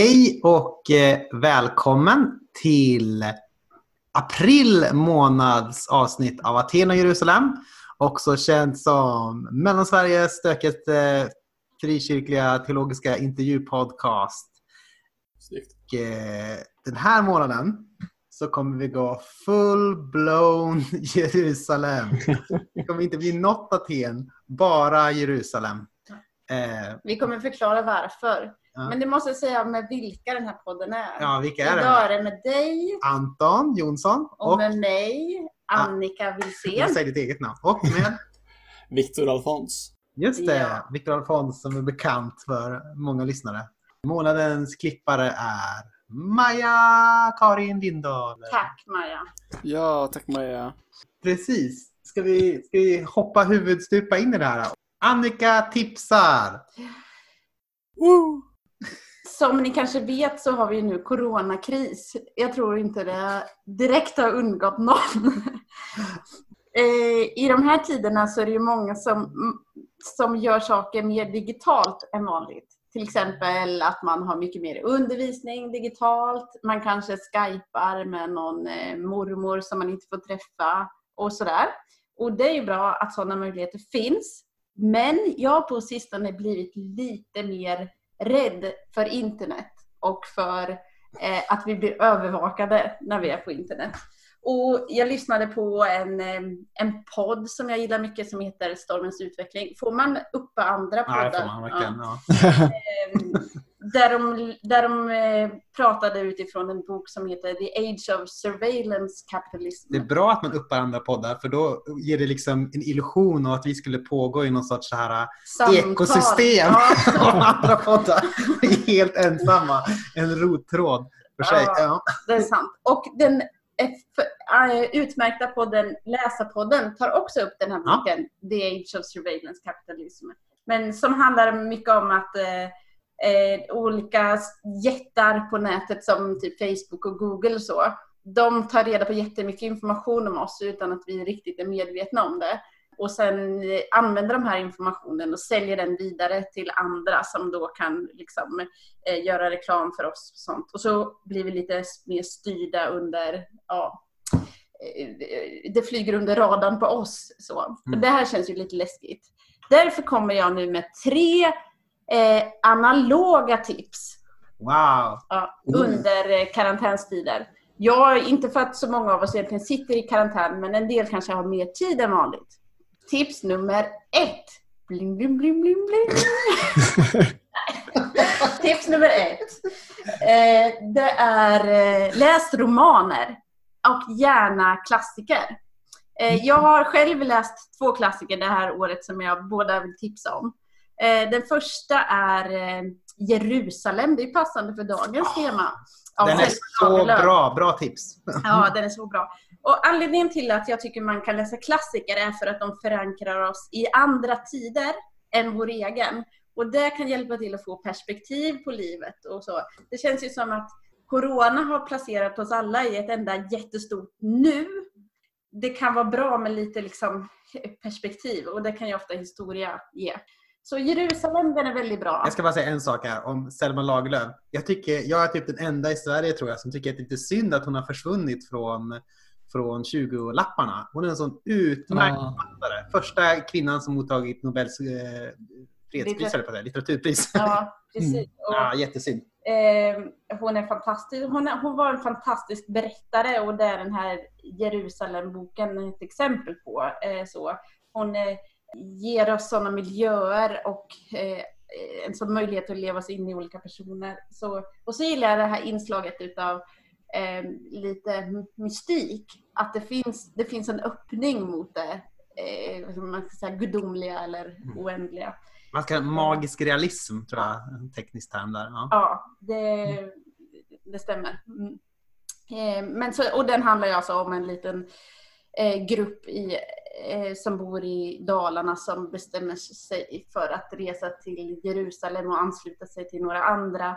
Hej och eh, välkommen till april månads avsnitt av Aten och Jerusalem. Också känd som Mellansveriges stökigaste frikyrkliga teologiska intervjupodcast. Och, eh, den här månaden så kommer vi gå full-blown Jerusalem. Det kommer inte bli något Aten, bara Jerusalem. Eh, vi kommer förklara varför. Ja. Men du måste säga med vilka den här podden är. Ja, vilka är det? Idag är det med dig. Anton Jonsson. Och, och med mig, Annika Wilsén. Säg ditt eget namn. Och med? Viktor Alfons. Just det, ja. Viktor Alfons som är bekant för många lyssnare. Månadens klippare är Maja Karin Lindahl. Tack Maja. Ja, tack Maja. Precis. Ska vi, ska vi hoppa huvudstupa in i det här? Annika tipsar! Woo! Som ni kanske vet så har vi nu coronakris. Jag tror inte det direkt har undgått någon. Eh, I de här tiderna så är det ju många som, som gör saker mer digitalt än vanligt. Till exempel att man har mycket mer undervisning digitalt. Man kanske skypar med någon eh, mormor som man inte får träffa och sådär. Och det är ju bra att sådana möjligheter finns. Men jag har på sistone blivit lite mer rädd för internet och för eh, att vi blir övervakade när vi är på internet. Och jag lyssnade på en, eh, en podd som jag gillar mycket som heter Stormens utveckling. Får man uppa andra poddar? Det får man verkligen. Ja. Ja. Där de, där de eh, pratade utifrån en bok som heter The Age of Surveillance Capitalism. Det är bra att man uppar andra poddar för då ger det liksom en illusion av att vi skulle pågå i någon sorts så här eh, Samtal. ekosystem ja. av andra poddar. Helt ensamma. En rottråd för sig. Ja, det är sant. Och den utmärkta podden Läsarpodden tar också upp den här boken ja. The Age of Surveillance Capitalism. Men som handlar mycket om att eh, olika jättar på nätet som typ Facebook och Google och så, de tar reda på jättemycket information om oss utan att vi riktigt är medvetna om det. Och sen eh, använder de här informationen och säljer den vidare till andra som då kan liksom, eh, göra reklam för oss. Och, sånt. och så blir vi lite mer styrda under, ja, eh, det flyger under radarn på oss. Så. Mm. Det här känns ju lite läskigt. Därför kommer jag nu med tre eh, analoga tips. Wow! Ja, under eh, karantänstider. Ja, inte för att så många av oss egentligen sitter i karantän, men en del kanske har mer tid än vanligt. Tips nummer ett. Bling, bling, bling, bling, bling. Tips nummer ett. Eh, det är eh, läs romaner och gärna klassiker. Eh, jag har själv läst två klassiker det här året som jag båda vill tipsa om. Eh, den första är eh, Jerusalem. Det är passande för dagens tema. Den är så bra. Bra tips. Ja, den är så bra. Och Anledningen till att jag tycker man kan läsa klassiker är för att de förankrar oss i andra tider än vår egen. Och det kan hjälpa till att få perspektiv på livet och så. Det känns ju som att Corona har placerat oss alla i ett enda jättestort nu. Det kan vara bra med lite liksom perspektiv och det kan ju ofta historia ge. Så Jerusalem, den är väldigt bra. Jag ska bara säga en sak här om Selma Lagerlöf. Jag, tycker, jag är typ den enda i Sverige tror jag som tycker att det är lite synd att hon har försvunnit från, från 20-lapparna. Hon är en sån utmärkt författare. Ja. Första kvinnan som mottagit Nobels eh, fredspris, Litter litteraturpris. Ja, precis. Mm. ja, jättesynd. Eh, hon är fantastisk. Hon, är, hon, var en fantastisk berättare och det är den här Jerusalem-boken ett exempel på. Eh, så. Hon eh, ger oss sådana miljöer och eh, en sån möjlighet att leva sig in i olika personer. Så, och så gillar jag det här inslaget utav eh, lite mystik. Att det finns, det finns en öppning mot det eh, man ska säga, gudomliga eller mm. oändliga. Man ska, magisk realism tror jag en teknisk term där. Ja, ja det, det stämmer. Mm. Eh, men så, och den handlar ju alltså om en liten eh, Eh, grupp i eh, som bor i Dalarna som bestämmer sig för att resa till Jerusalem och ansluta sig till några andra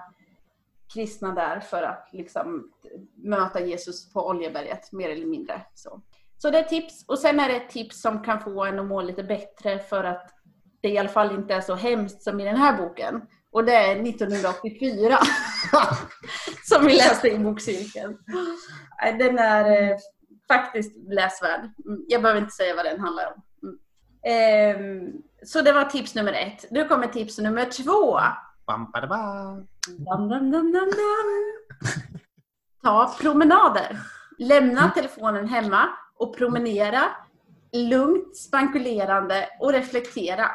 kristna där för att liksom möta Jesus på Oljeberget mer eller mindre. Så. så det är tips. Och sen är det ett tips som kan få en att må lite bättre för att det i alla fall inte är så hemskt som i den här boken. Och det är 1984. som vi läste i bokcirkeln. Den är eh, faktiskt läsvärd. Mm, Jag behöver inte säga vad den handlar om. Mm. Ehm, så det var tips nummer ett. Nu kommer tips nummer två. Bam, ba, ba. Dam, dam, dam, dam, dam. Ta promenader. Lämna telefonen hemma och promenera lugnt, spankulerande och reflektera.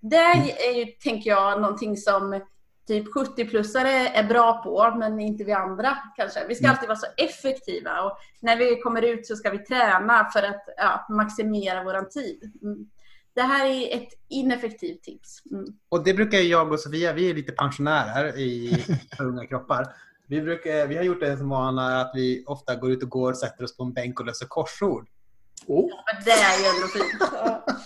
Det är ju, tänker jag, någonting som typ 70-plussare är bra på, men inte vi andra kanske. Vi ska alltid vara så effektiva och när vi kommer ut så ska vi träna för att ja, maximera vår tid. Mm. Det här är ett ineffektivt tips. Mm. Och det brukar ju jag och Sofia, vi är lite pensionärer i unga kroppar. Vi, brukar, vi har gjort det som vana att vi ofta går ut och går, sätter oss på en bänk och löser korsord. Oh. Men det är ju ändå fint. Ja.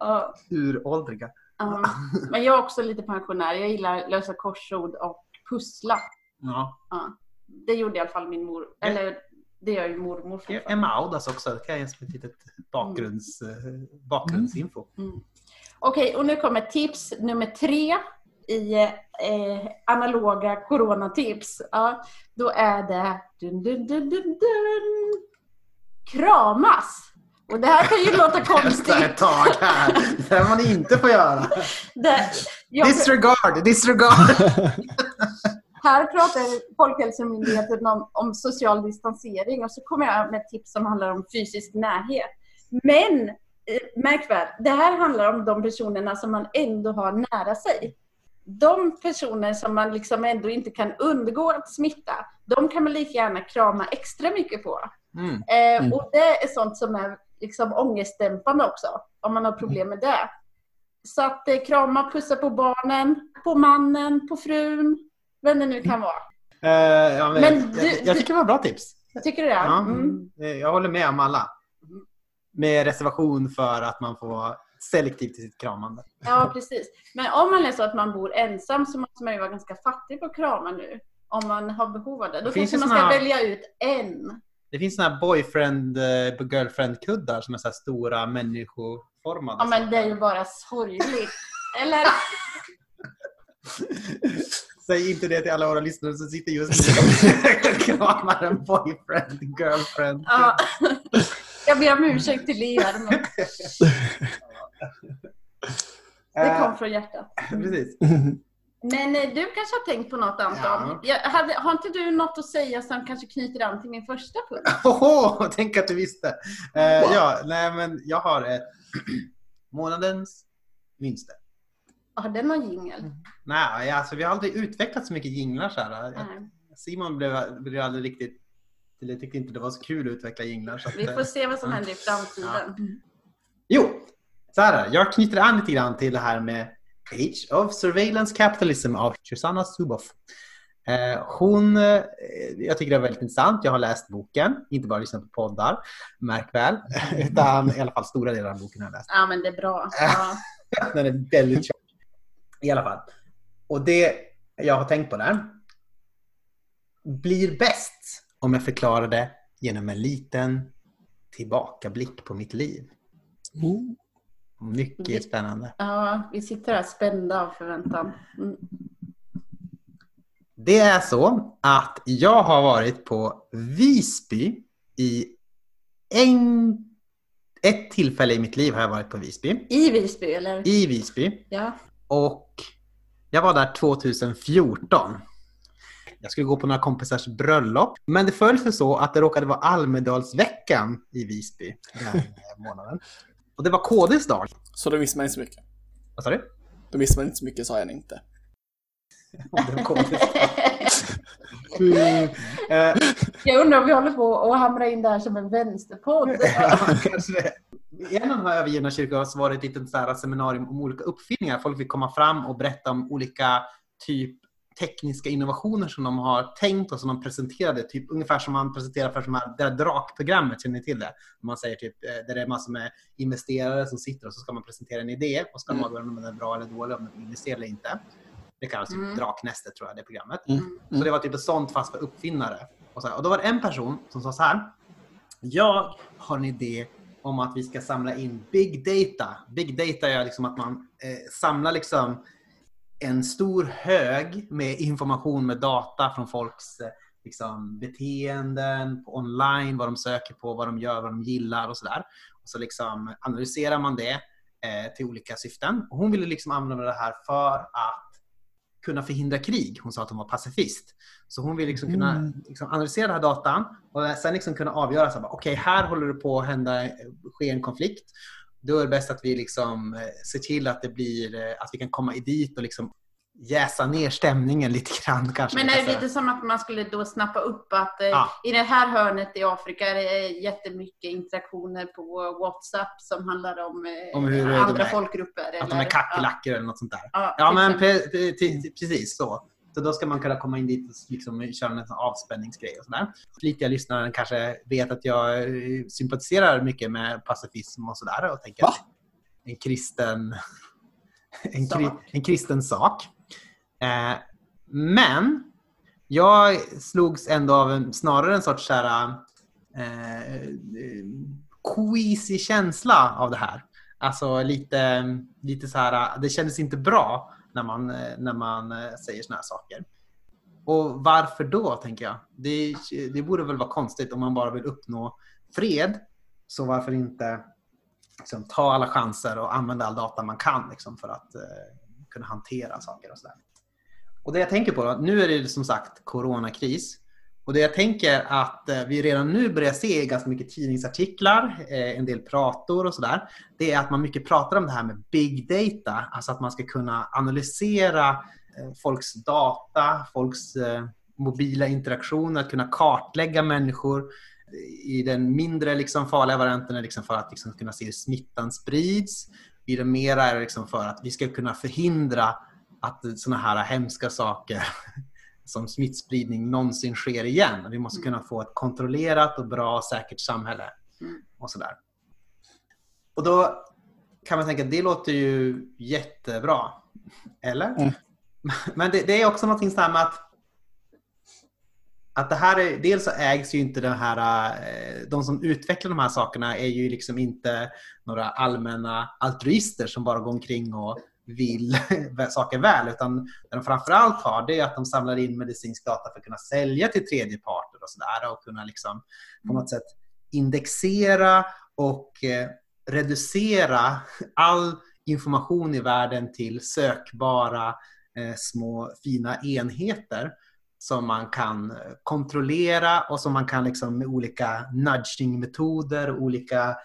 Ja. Uråldriga. Ja. Men jag är också lite pensionär. Jag gillar lösa korsord och pussla. Ja. Ja. Det gjorde i alla fall min mor. Eller det gör ju mormor fortfarande. Emma Audas också, det kan jag ge som ett litet bakgrunds, eh, bakgrundsinfo. Mm. Okej, och nu kommer tips nummer tre i eh, analoga coronatips. Ja, då är det dun, dun, dun, kramas. Och det här kan ju låta Vänta konstigt. ett tag här. Det här man inte får göra. Det, jag, Disregard, disregard. här pratar Folkhälsomyndigheten om, om social distansering och så kommer jag med tips som handlar om fysisk närhet. Men eh, märk väl, det här handlar om de personerna som man ändå har nära sig. De personer som man liksom ändå inte kan undgå att smitta, de kan man lika gärna krama extra mycket på. Mm. Eh, Mm. Och det är sånt som är liksom ångestdämpande också, om man har problem med det. Så att eh, krama, pussa på barnen, på mannen, på frun, vem det nu kan vara. Eh, ja, men Men jag, du- jag, tycker det var bra tips. Tycker du det? Ja, Mm. eh, Jag håller med om alla. Med reservation för att man får vara selektiv till sitt kramande. Ja, precis. Men om man är så att man bor ensam så måste man ju vara ganska fattig på att krama nu. Om man har behov av det. Då Det kanske man ska såna- välja ut en. Det finns såna här boyfriend, eh, girlfriend-kuddar som är så här stora människoformade. Ja, men det är ju bara sorgligt. Eller? Säg inte det till alla våra lyssnare som sitter just nu och kramar en boyfriend, girlfriend. Ja. Jag ber om ursäkt till er. Men det kom från hjärtat. Eh, Precis. Men eh, du kanske har tänkt på något Anton? Ja. Jag hade, har inte du något att säga som kanske knyter an till min första punkt? Oho, tänk att du visste. Eh, ja, nej, men jag har ett månadens vinster. Har den någon jingel? Nej, alltså, vi har aldrig utvecklat så mycket jinglar så här. Nej. Simon blev, blev aldrig riktigt... Eller tyckte inte det var så kul att utveckla jinglar. Så att, Vi eh, får se vad som händer i framtiden. Jo, så här, jag knyter an lite grann till det här med Age of Surveillance Capitalism av Shoshana Zuboff. Eh, hon, eh, jag tycker det är väldigt intressant. Jag har läst boken, inte bara lyssnat på poddar, märk väl, utan i alla fall stora delar av boken har jag läst. Ja, men det är bra. Ja. Den är väldigt tjock. I alla fall. Och det jag har tänkt på där blir bäst om jag förklarar det genom en liten tillbakablick på mitt liv. Oh. Mycket spännande. ja, vi sitter här spända av förväntan. Mm. Det är så att jag har varit på Visby i en, ett tillfälle i mitt liv har jag varit på Visby. I Visby, eller? I Visby. Ja. Och jag var där 2014. Jag skulle gå på några kompisars bröllop. Men det föll sig så att det råkade vara Almedalsveckan i Visby den månaden. Och det var KDs dag. Så då visste man inte så mycket. Vad sa du? Då visste man inte så mycket, sa jag inte. Om det var KDs dag. Eh, Jag undrar om vi håller på att hamra in det här som en vänsterpodd. Ja, kanske det. I en av de här övergivna kyrkorna så var det ett litet seminarium om olika uppfinningar. Folk fick komma fram och berätta om olika typ tekniska innovationer som de har tänkt och som de presenterade. Typ ungefär som man presenterar för som här, det här drakprogrammet, känner ni till det? Man säger typ, eh, där det är massor med investerare som sitter och så ska man presentera en idé och ska Mm. avgöra om den är bra eller dålig, om den vill investera eller inte. Det kallas typ Mm. Draknästet tror jag, det programmet. Mm. Så det var typ ett sånt fast för uppfinnare. Och, så här. och då var det en person som sa så här. Jag har en idé om att vi ska samla in big data. Big data är liksom att man eh, samlar liksom en stor hög med information med data från folks eh, liksom, beteenden online, vad de söker på, vad de gör, vad de gillar och sådär. Och så liksom analyserar man det eh, till olika syften. Och hon ville liksom använda det här för att kunna förhindra krig. Hon sa att hon var pacifist. Så hon vill liksom kunna Mm. liksom analysera den här datan och sen liksom kunna avgöra okej, här håller det på att hända, ske en konflikt. Då är det bäst att vi liksom eh, ser till att det blir, eh, att vi kan komma dit och liksom jäsa ner stämningen lite grann kanske. Men är det lite som att man skulle då snappa upp att eh, Ja. i det här hörnet i Afrika är det jättemycket interaktioner på WhatsApp som handlar om, Om de andra folkgrupper? Att de eller- är kackerlackor eller något sånt där. Ja, Ja, men precis så. Så då ska man kunna komma in dit och liksom köra en avspänningsgrej och sådär. Flitiga lyssnare kanske vet att jag eh, sympatiserar mycket med pacifism och sådär och tänker Va? att en kristen, en, kri, en kristen sak. Eh, men jag slogs ändå av en, snarare en sorts så här, eh, eh, queasy känsla av det här. Alltså lite, lite så här, det kändes inte bra när man, eh, när man eh, säger såna här saker. Och varför då, tänker jag? Det, det borde väl vara konstigt om man bara vill uppnå fred. Så varför inte liksom, ta alla chanser och använda all data man kan liksom, för att eh, kunna hantera saker och sådär. Och det jag tänker på, då, nu är det som sagt coronakris. Och det jag tänker att eh, vi redan nu börjar se i ganska mycket tidningsartiklar, eh, en del prator och sådär. Det är att man mycket pratar om det här med big data. Alltså att man ska kunna analysera eh, folks data, folks mobila interaktioner, att kunna kartlägga människor i den mindre liksom, farliga varianten är liksom för att liksom, kunna se hur smittan sprids. I den mera är det liksom för att vi ska kunna förhindra att sådana här hemska saker som smittspridning någonsin sker igen. Vi måste kunna få ett kontrollerat och bra säkert samhälle. Mm. Och sådär. Och då kan man tänka att det låter ju jättebra. Eller? Mm. Men det, det är också någonting så här med att att det här är, dels så ägs ju inte det här, eh, de som utvecklar de här sakerna är ju liksom inte några allmänna altruister som bara går omkring och vill saker väl, utan det de framförallt har det är att de samlar in medicinsk data för att kunna sälja till tredje parter och sådär och kunna liksom på något sätt indexera och eh, reducera all information i världen till sökbara eh, små fina enheter som man kan eh, kontrollera och som man kan liksom med olika nudging-metoder, olika,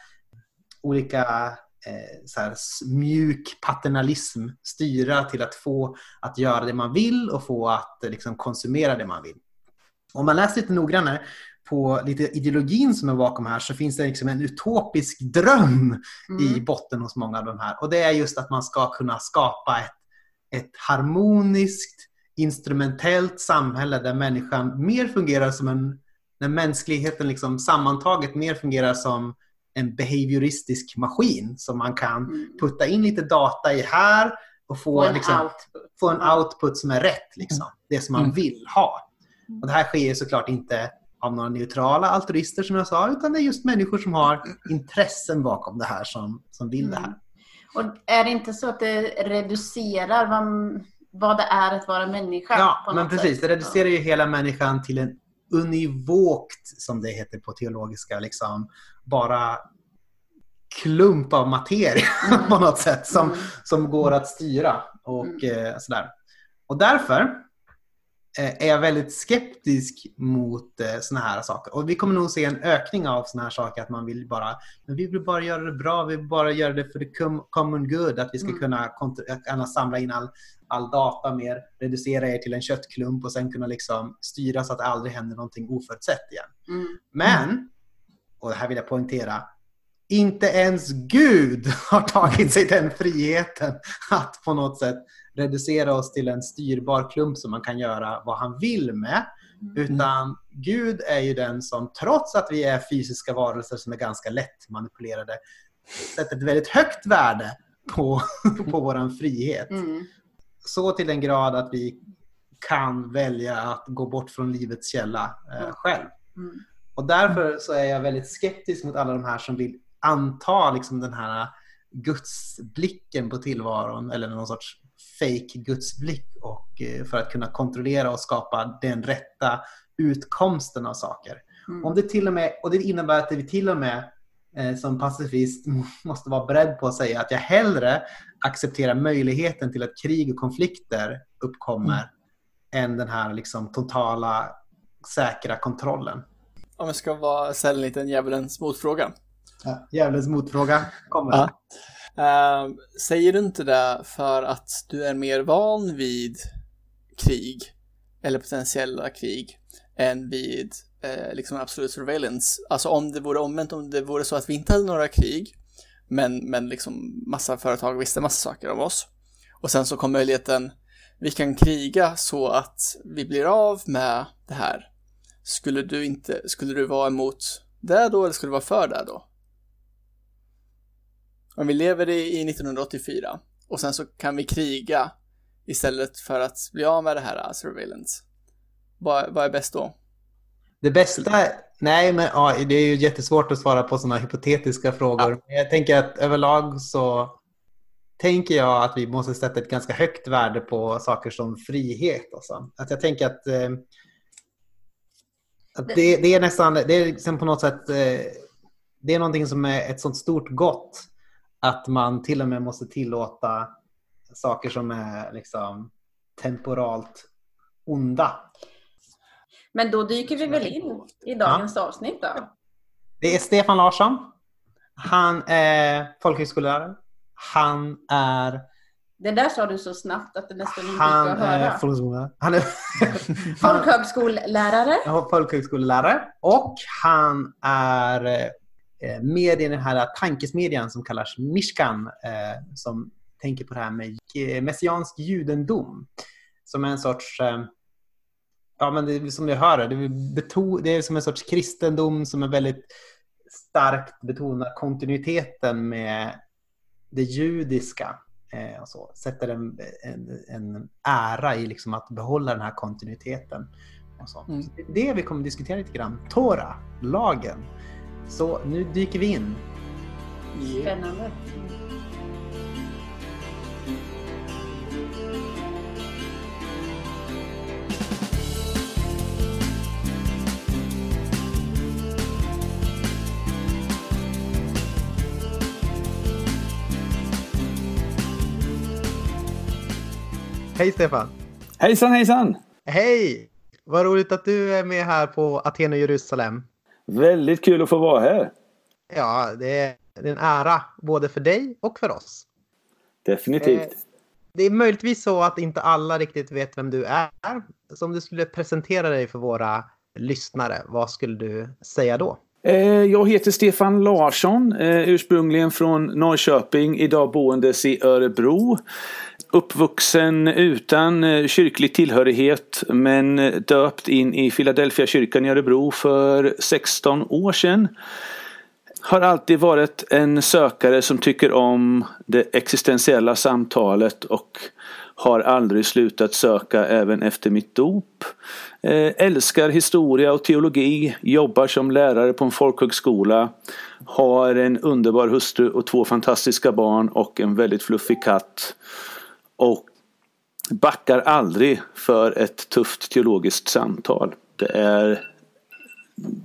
olika så här, mjuk paternalism styra till att få att göra det man vill och få att eh, liksom, konsumera det man vill. Om man läser lite noggrannare på lite ideologin som är bakom här så finns det liksom en utopisk dröm i Mm. botten hos många av de här. Och det är just att man ska kunna skapa ett, ett harmoniskt, instrumentellt samhälle där människan mer fungerar som en... När mänskligheten liksom sammantaget mer fungerar som en behavioristisk maskin som man kan Mm. putta in lite data i här och få, Och en liksom, output. få en output som är rätt. Liksom. Det som man Mm. vill ha. Och det här sker såklart inte av några neutrala altruister som jag sa, utan det är just människor som har intressen bakom det här som, som vill det här. Mm. Och är det inte så att det reducerar vad, vad det är att vara människa? Ja, på men något precis. sätt? Det reducerar ju hela människan till en univokt, som det heter på teologiska, liksom bara klump av materia Mm. på något sätt som, Mm. som går att styra. Och, eh, sådär. och därför eh, är jag väldigt skeptisk mot eh, såna här saker. Och vi kommer nog se en ökning av såna här saker, att man vill bara, men vi vill bara göra det bra, vi vill bara göra det för the com- common good, att vi ska Mm. kunna, kunna samla in all, all data mer, reducera er till en köttklump och sen kunna liksom styra så att det aldrig händer någonting oförutsett igen. Mm. Men, och det här vill jag poängtera, inte ens Gud har tagit sig den friheten att på något sätt reducera oss till en styrbar klump som man kan göra vad han vill med. Utan Gud är ju den som, trots att vi är fysiska varelser som är ganska lätt manipulerade, sätter ett väldigt högt värde på, på vår frihet. Mm. Så till den grad att vi kan välja att gå bort från livets källa eh, Mm. själv. Mm. Och därför så är jag väldigt skeptisk mot alla de här som vill anta liksom den här gudsblicken på tillvaron eller någon sorts fake gudsblick och eh, för att kunna kontrollera och skapa den rätta utkomsten av saker. Mm. Om det till och med, och det innebär att vi till och med som pacifist måste vara beredd på att säga att jag hellre accepterar möjligheten till att krig och konflikter uppkommer än den här liksom totala säkra kontrollen. Om jag ska vara ställa en liten djävulens motfråga. Ja, Djävulens motfråga kommer. Ja. Ehm, säger du inte det för att du är mer van vid krig eller potentiella krig än vid eh, liksom absolut surveillance? Alltså om det vore omvänt, om det vore så att vi inte hade några krig men, men liksom massa företag visste massa saker om oss och sen så kom möjligheten vi kan kriga så att vi blir av med det här. Skulle du inte, skulle du vara emot det då eller skulle du vara för det då? Om vi lever i, i 1984 och sen så kan vi kriga istället för att bli av med det här eh, surveillance. Vad, vad är bäst då? Det bästa, nej men ja, det är ju jättesvårt att svara på sådana hypotetiska frågor. Men Jag tänker att överlag så tänker jag att vi måste sätta ett ganska högt värde på saker som frihet. Och så. Att jag tänker att, eh, att det, det är nästan, det är liksom på något sätt, eh, det är någonting som är ett sånt stort gott att man till och med måste tillåta saker som är liksom temporalt onda. Men då dyker vi väl in i dagens avsnitt då. Det är Stefan Larsson. Han är folkhögskolelärare. Han är... Det där sa du så snabbt att det nästan inte gick Han att höra. folkhögskolelärare. Han är Folkhögskollärare. han är folkhögskolelärare. Och han är eh, med i den här tankesmedjan som kallas Mishkan. eh, Som tänker på det här med eh, messiansk judendom. Som är en sorts... Ja, men det är som vi hör, det är, det är som en sorts kristendom som är väldigt starkt betonar kontinuiteten med det judiska. Eh, och så. Sätter en, en, en ära i liksom att behålla den här kontinuiteten. Och så. Mm. Så det är det vi kommer diskutera lite grann. Tora, lagen. Så nu dyker vi in. Spännande. Hej Stefan! Hejsan hejsan! Hej! Vad roligt att du är med här på Aten och Jerusalem. Väldigt kul att få vara här. Ja, det är en ära både för dig och för oss. Definitivt. Eh, Det är möjligtvis så att inte alla riktigt vet vem du är. Så om du skulle presentera dig för våra lyssnare, vad skulle du säga då? Eh, Jag heter Stefan Larsson, eh, ursprungligen från Norrköping, idag boendes i Örebro. Uppvuxen utan eh, kyrklig tillhörighet men eh, döpt in i Philadelphia kyrkan i Örebro för 16 år sedan. Har alltid varit en sökare som tycker om det existentiella samtalet och har aldrig slutat söka även efter mitt dop. Eh, älskar historia och teologi, jobbar som lärare på en folkhögskola. Har en underbar hustru och två fantastiska barn och en väldigt fluffig katt. Och backar aldrig för ett tufft teologiskt samtal. Det är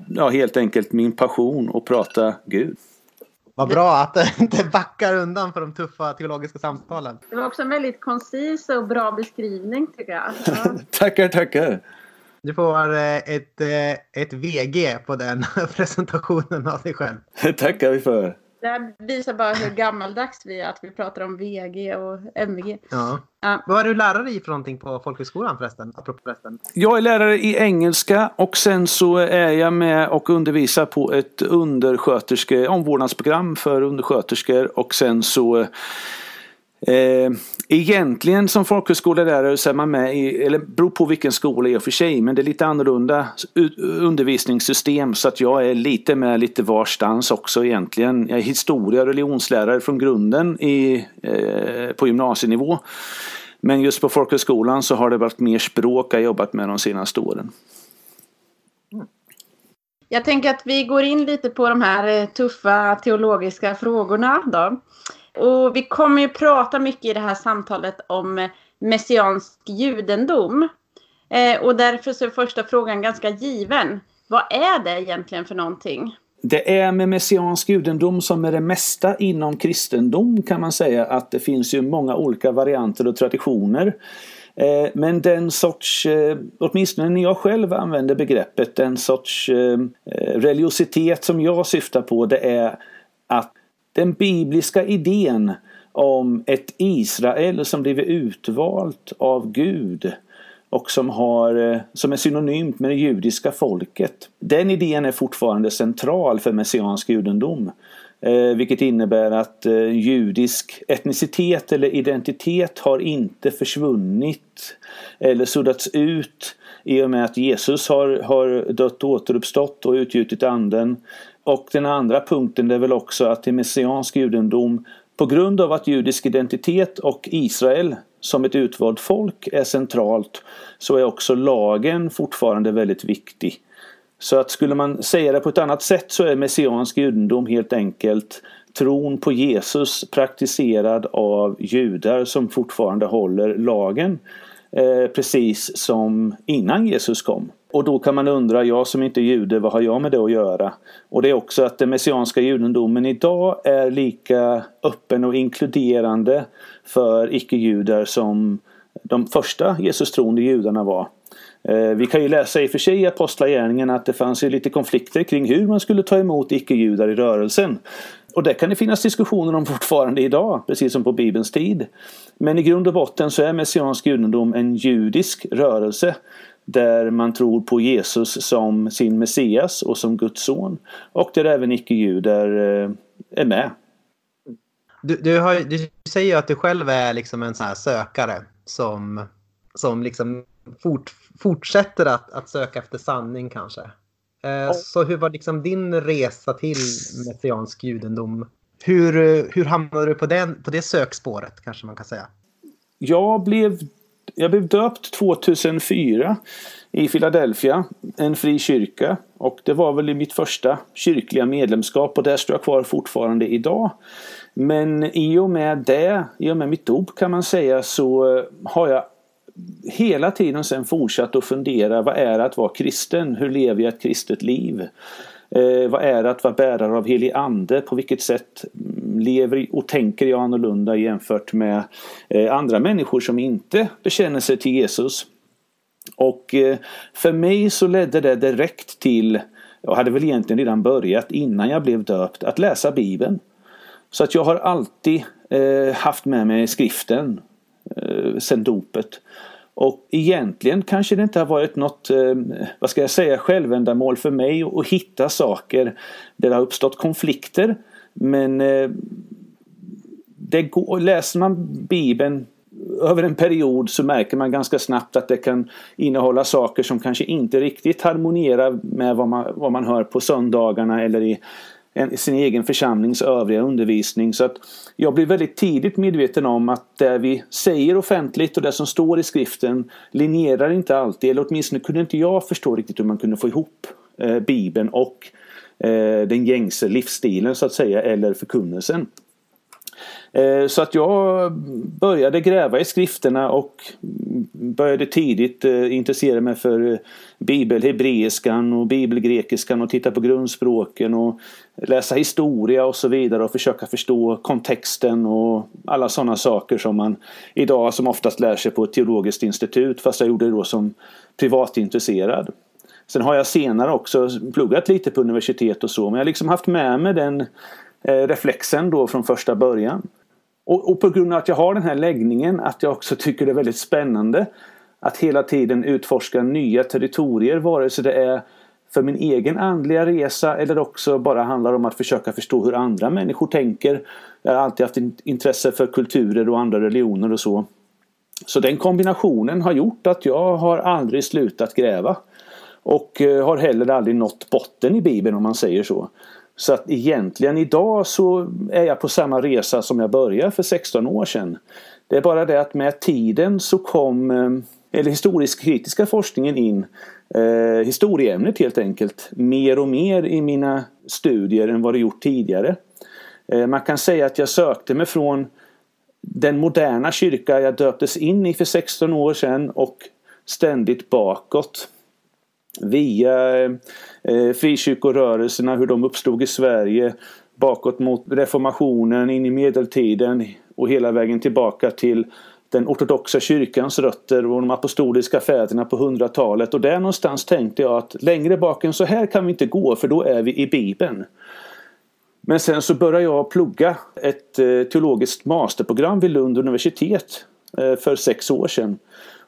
ja, helt enkelt min passion att prata Gud. Vad bra att du inte backar undan för de tuffa teologiska samtalen. Det var också en väldigt koncis och bra beskrivning tycker jag. Ja. Tackar, tackar. Du får eh, ett, eh, ett VG på den presentationen av dig själv. tackar vi för. Det här visar bara hur gammaldags vi är att vi pratar om VG och MVG. Ja. Ja. Vad är du lärare i för någonting på folkhögskolan förresten? Apropå förresten. Jag är lärare i engelska och sen så är jag med och undervisar på ett undersköterske, omvårdnadsprogram för undersköterskor och sen så Eh, egentligen som folkhögskolelärare så är man med i, eller beror på vilken skola i och för sig, men det är lite annorlunda undervisningssystem så att jag är lite med lite varstans också egentligen. Jag är historia och religionslärare från grunden i, eh, på gymnasienivå. Men just på folkhögskolan så har det varit mer språk jag jobbat med de senaste åren. Jag tänker att vi går in lite på de här eh, tuffa teologiska frågorna då. Och vi kommer ju prata mycket i det här samtalet om eh, messiansk judendom. Eh, och därför så är första frågan ganska given. Vad är det egentligen för någonting? Det är med messiansk judendom som med det mesta inom kristendom kan man säga att det finns ju många olika varianter och traditioner. Eh, men den sorts, eh, åtminstone när jag själv använder begreppet, den sorts religiositet som jag syftar på det är att den bibliska idén om ett Israel som blivit utvalt av Gud och som, har, eh, som är synonymt med det judiska folket. Den idén är fortfarande central för messiansk judendom. Eh, vilket innebär att eh, judisk etnicitet eller identitet har inte försvunnit eller suddats ut i och med att Jesus har, har dött och återuppstått och utgjutit anden. Och den andra punkten är väl också att i messiansk judendom på grund av att judisk identitet och Israel som ett utvalt folk är centralt så är också lagen fortfarande väldigt viktig. Så att skulle man säga det på ett annat sätt så är messiansk judendom helt enkelt tron på Jesus praktiserad av judar som fortfarande håller lagen eh, precis som innan Jesus kom. Och då kan man undra, jag som inte är jude, vad har jag med det att göra? Och det är också att den messianska judendomen idag är lika öppen och inkluderande för icke-judar som de första Jesus-troende judarna var. Eh, vi kan ju läsa i och för sig i Apostlagärningarna att det fanns ju lite konflikter kring hur man skulle ta emot icke-judar i rörelsen. Och det kan det finnas diskussioner om fortfarande idag, precis som på Bibelns tid. Men i grund och botten så är messiansk judendom en judisk rörelse där man tror på Jesus som sin Messias och som Guds son. Och där även icke-judar eh, är med. Du, du, har, du säger ju att du själv är liksom en sån här sökare som, som liksom fort, fortsätter att, att söka efter sanning kanske. Eh, så hur var liksom din resa till messiansk judendom? Hur, hur hamnade du på, den, på det sökspåret kanske man kan säga? Jag blev, jag blev döpt 2004 i Philadelphia, en fri kyrka. Och det var väl i mitt första kyrkliga medlemskap och där står jag kvar fortfarande idag. Men i och med det, i och med mitt dop kan man säga så eh, har jag hela tiden sen fortsatt att fundera vad är det att vara kristen? Hur lever jag ett kristet liv? Eh, vad är det att vara bärare av helig ande? På vilket sätt lever och tänker jag annorlunda jämfört med eh, andra människor som inte bekänner sig till Jesus? Och eh, för mig så ledde det direkt till, jag hade väl egentligen redan börjat innan jag blev döpt, att läsa Bibeln. Så att jag har alltid eh, haft med mig skriften eh, sen dopet. Och egentligen kanske det inte har varit något, eh, vad ska jag säga, självändamål för mig att hitta saker där det har uppstått konflikter. Men eh, det går, läser man Bibeln över en period så märker man ganska snabbt att det kan innehålla saker som kanske inte riktigt harmonierar med vad man, vad man hör på söndagarna eller i en, sin egen församlings övriga undervisning. Så att jag blev väldigt tidigt medveten om att det vi säger offentligt och det som står i skriften linjerar inte alltid, eller åtminstone kunde inte jag förstå riktigt hur man kunde få ihop eh, Bibeln och eh, den gängse livsstilen så att säga, eller förkunnelsen. Eh, så att jag började gräva i skrifterna och började tidigt eh, intressera mig för eh, bibelhebreiskan och bibelgrekiskan och titta på grundspråken och läsa historia och så vidare och försöka förstå kontexten och alla sådana saker som man idag som oftast lär sig på ett teologiskt institut fast jag gjorde det då som privatintresserad. Sen har jag senare också pluggat lite på universitet och så men jag har liksom haft med mig den Eh, reflexen då från första början. Och, och, på grund av att jag har den här läggningen att jag också tycker det är väldigt spännande att hela tiden utforska nya territorier vare sig det är för min egen andliga resa eller också bara handlar om att försöka förstå hur andra människor tänker. Jag har alltid haft intresse för kulturer och andra religioner och så. Så den kombinationen har gjort att jag har aldrig slutat gräva. Och eh, har heller aldrig nått botten i Bibeln om man säger så. Så att egentligen idag så är jag på samma resa som jag började för 16 år sedan. Det är bara det att med tiden så kom eh, eller historisk kritiska forskningen in eh, historieämnet helt enkelt mer och mer i mina studier än vad det gjort tidigare. Eh, man kan säga att jag sökte mig från den moderna kyrka jag döptes in i för 16 år sedan och ständigt bakåt. Via eh, frikyrkorörelserna, hur de uppstod i Sverige, bakåt mot reformationen, in i medeltiden och hela vägen tillbaka till den ortodoxa kyrkans rötter och de apostoliska fäderna på 100-talet. Och där någonstans tänkte jag att längre bak än så här kan vi inte gå för då är vi i Bibeln. Men sen så började jag plugga ett eh, teologiskt masterprogram vid Lund universitet eh, för sex år sedan.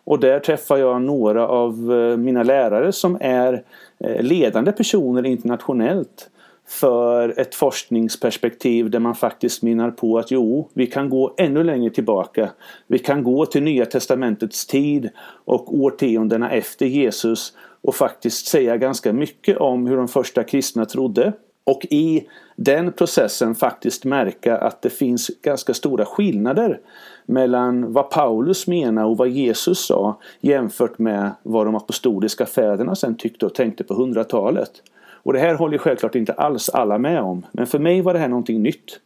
Och där träffar jag några av eh, mina lärare som är eh, ledande personer internationellt för ett forskningsperspektiv där man faktiskt menar på att jo, vi kan gå ännu längre tillbaka. Vi kan gå till Nya Testamentets tid och årtiondena efter Jesus och faktiskt säga ganska mycket om hur de första kristna trodde. Och i den processen faktiskt märka att det finns ganska stora skillnader mellan vad Paulus menar och vad Jesus sa jämfört med vad de apostoliska fäderna sen tyckte och tänkte på hundratalet. Och det här håller självklart inte alls alla med om. Men för mig var det här någonting nytt.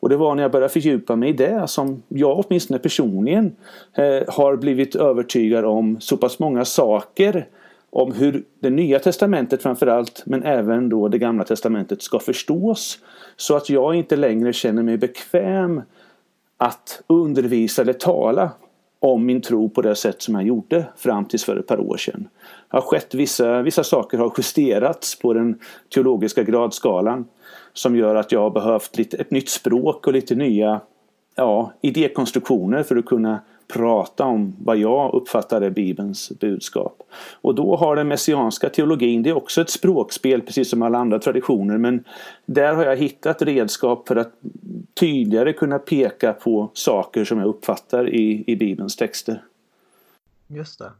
Och det var när jag började fördjupa mig i det som jag åtminstone personligen eh, har blivit övertygad om så pass många saker om hur det nya testamentet framförallt men även då det gamla testamentet ska förstås. Så att jag inte längre känner mig bekväm att undervisa eller tala om min tro på det sätt som jag gjorde fram tills för ett par år sedan. Har skett vissa, vissa saker har justerats på den teologiska gradskalan som gör att jag har behövt lite, ett nytt språk och lite nya ja, idékonstruktioner för att kunna prata om vad jag uppfattar är Bibelns budskap. Och då har den messianska teologin, det är också ett språkspel precis som alla andra traditioner men där har jag hittat redskap för att tydligare kunna peka på saker som jag uppfattar i, i Bibelns texter. Just det.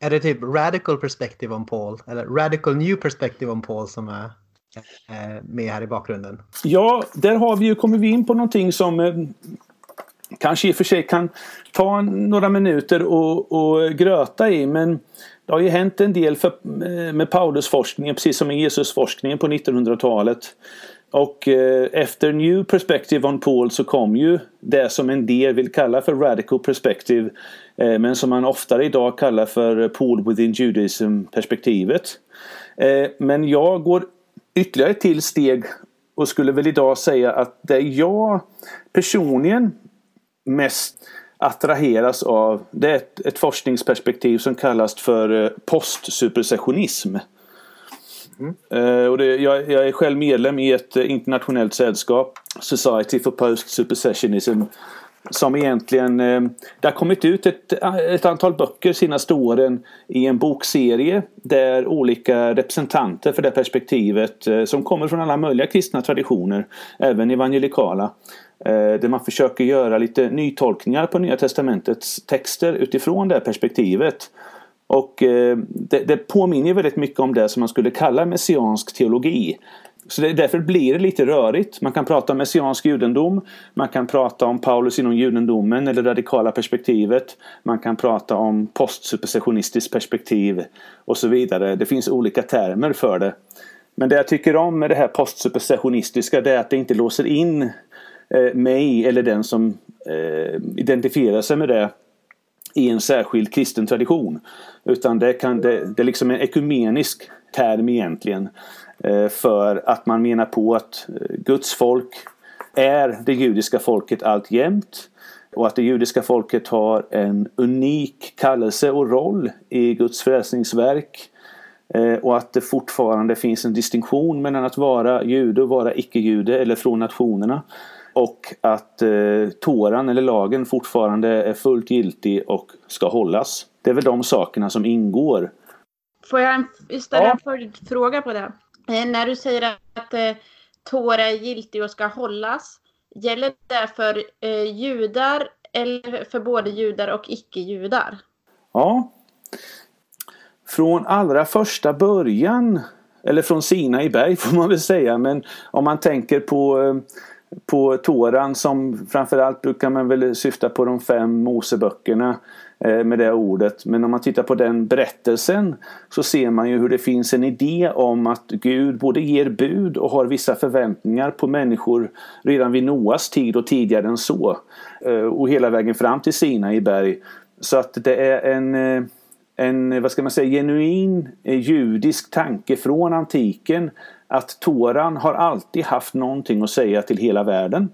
Är det typ radical perspective on Paul eller radical new perspective on Paul som är med här i bakgrunden? Ja, där har vi ju, kommer vi in på någonting som eh, kanske i och för sig kan ta några minuter och, och gröta i men det har ju hänt en del för, eh, med Paulusforskningen precis som med Jesusforskningen på 1900-talet. Och eh, efter New Perspective on Paul så kom ju det som en del vill kalla för Radical Perspective eh, men som man oftare idag kallar för Paul within Judaism-perspektivet. Eh, men jag går ytterligare till steg och skulle väl idag säga att det jag personligen mest attraheras av det är ett, ett forskningsperspektiv som kallas för eh. Mm. Och det, jag, jag, är själv medlem i ett eh, internationellt sällskap, Society for Post Supersessionism. Som egentligen, eh, det har kommit ut ett, ett antal böcker senaste åren i en bokserie där olika representanter för det perspektivet som kommer från alla möjliga kristna traditioner, även evangelikala, Eh, där man försöker göra lite nytolkningar på Nya Testamentets texter utifrån det perspektivet. Och eh, det, det påminner väldigt mycket om det som man skulle kalla messiansk teologi. Så det, därför blir det lite rörigt. Man kan prata om messiansk judendom. Man kan prata om Paulus inom judendomen eller radikala perspektivet. Man kan prata om postsupersessionistiskt perspektiv och så vidare. Det finns olika termer för det. Men det jag tycker om med det här postsuperssessionistiska det är att det inte låser in Eh, mig eller den som eh, identifierar sig med det i en särskild kristen tradition. Utan det, kan, det, det är liksom en ekumenisk term egentligen. Eh, för att man menar på att eh, Guds folk är det judiska folket alltjämt. Och att det judiska folket har en unik kallelse och roll i Guds frälsningsverk. Eh, och att det fortfarande finns en distinktion mellan att vara jude och vara icke-jude eller från nationerna. Och att eh, Toran eller lagen fortfarande är fullt giltig och ska hållas. Det är väl de sakerna som ingår. Får jag ställa ja. en följdfråga på det? Eh, när du säger att eh, Tora är giltig och ska hållas. Gäller det för eh, judar eller för både judar och icke-judar? Ja. Från allra första början, eller från Sina i berg får man väl säga, men om man tänker på eh, på Toran som framförallt brukar man väl syfta på de fem Moseböckerna eh, med det ordet. Men om man tittar på den berättelsen så ser man ju hur det finns en idé om att Gud både ger bud och har vissa förväntningar på människor redan vid Noas tid och tidigare än så. Eh, och hela vägen fram till Sina i berg. Så att det är en eh, en vad ska man säga, genuin judisk tanke från antiken att Toran har alltid haft någonting att säga till hela världen.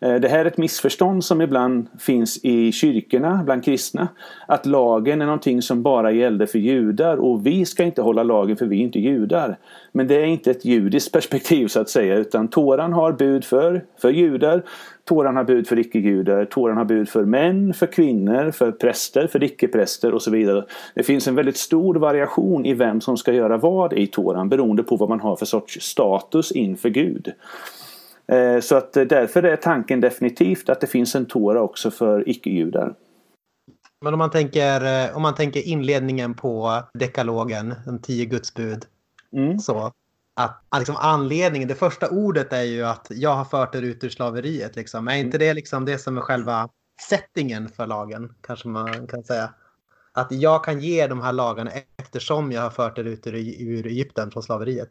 Eh, det här är ett missförstånd som ibland finns i kyrkorna bland kristna. Att lagen är någonting som bara gällde för judar och vi ska inte hålla lagen för vi är inte judar. Men det är inte ett judiskt perspektiv så att säga utan Toran har bud för, för judar. Toran har bud för icke-judar. Toran har bud för män, för kvinnor, för präster, för icke-präster och så vidare. Det finns en väldigt stor variation i vem som ska göra vad i Toran beroende på vad man har för sorts status inför Gud. Eh, så att eh, därför är tanken definitivt att det finns en Tora också för icke-judar. Men om man, tänker, eh, om man tänker inledningen på dekalogen, de tio gudsbud. Mm. Så att liksom anledningen, det första ordet är ju att jag har fört er ut ur slaveriet. Liksom. Är inte det liksom det som är själva settingen för lagen? Kanske man kan säga. Att jag kan ge de här lagarna eftersom jag har fört er ut ur, ur Egypten från slaveriet.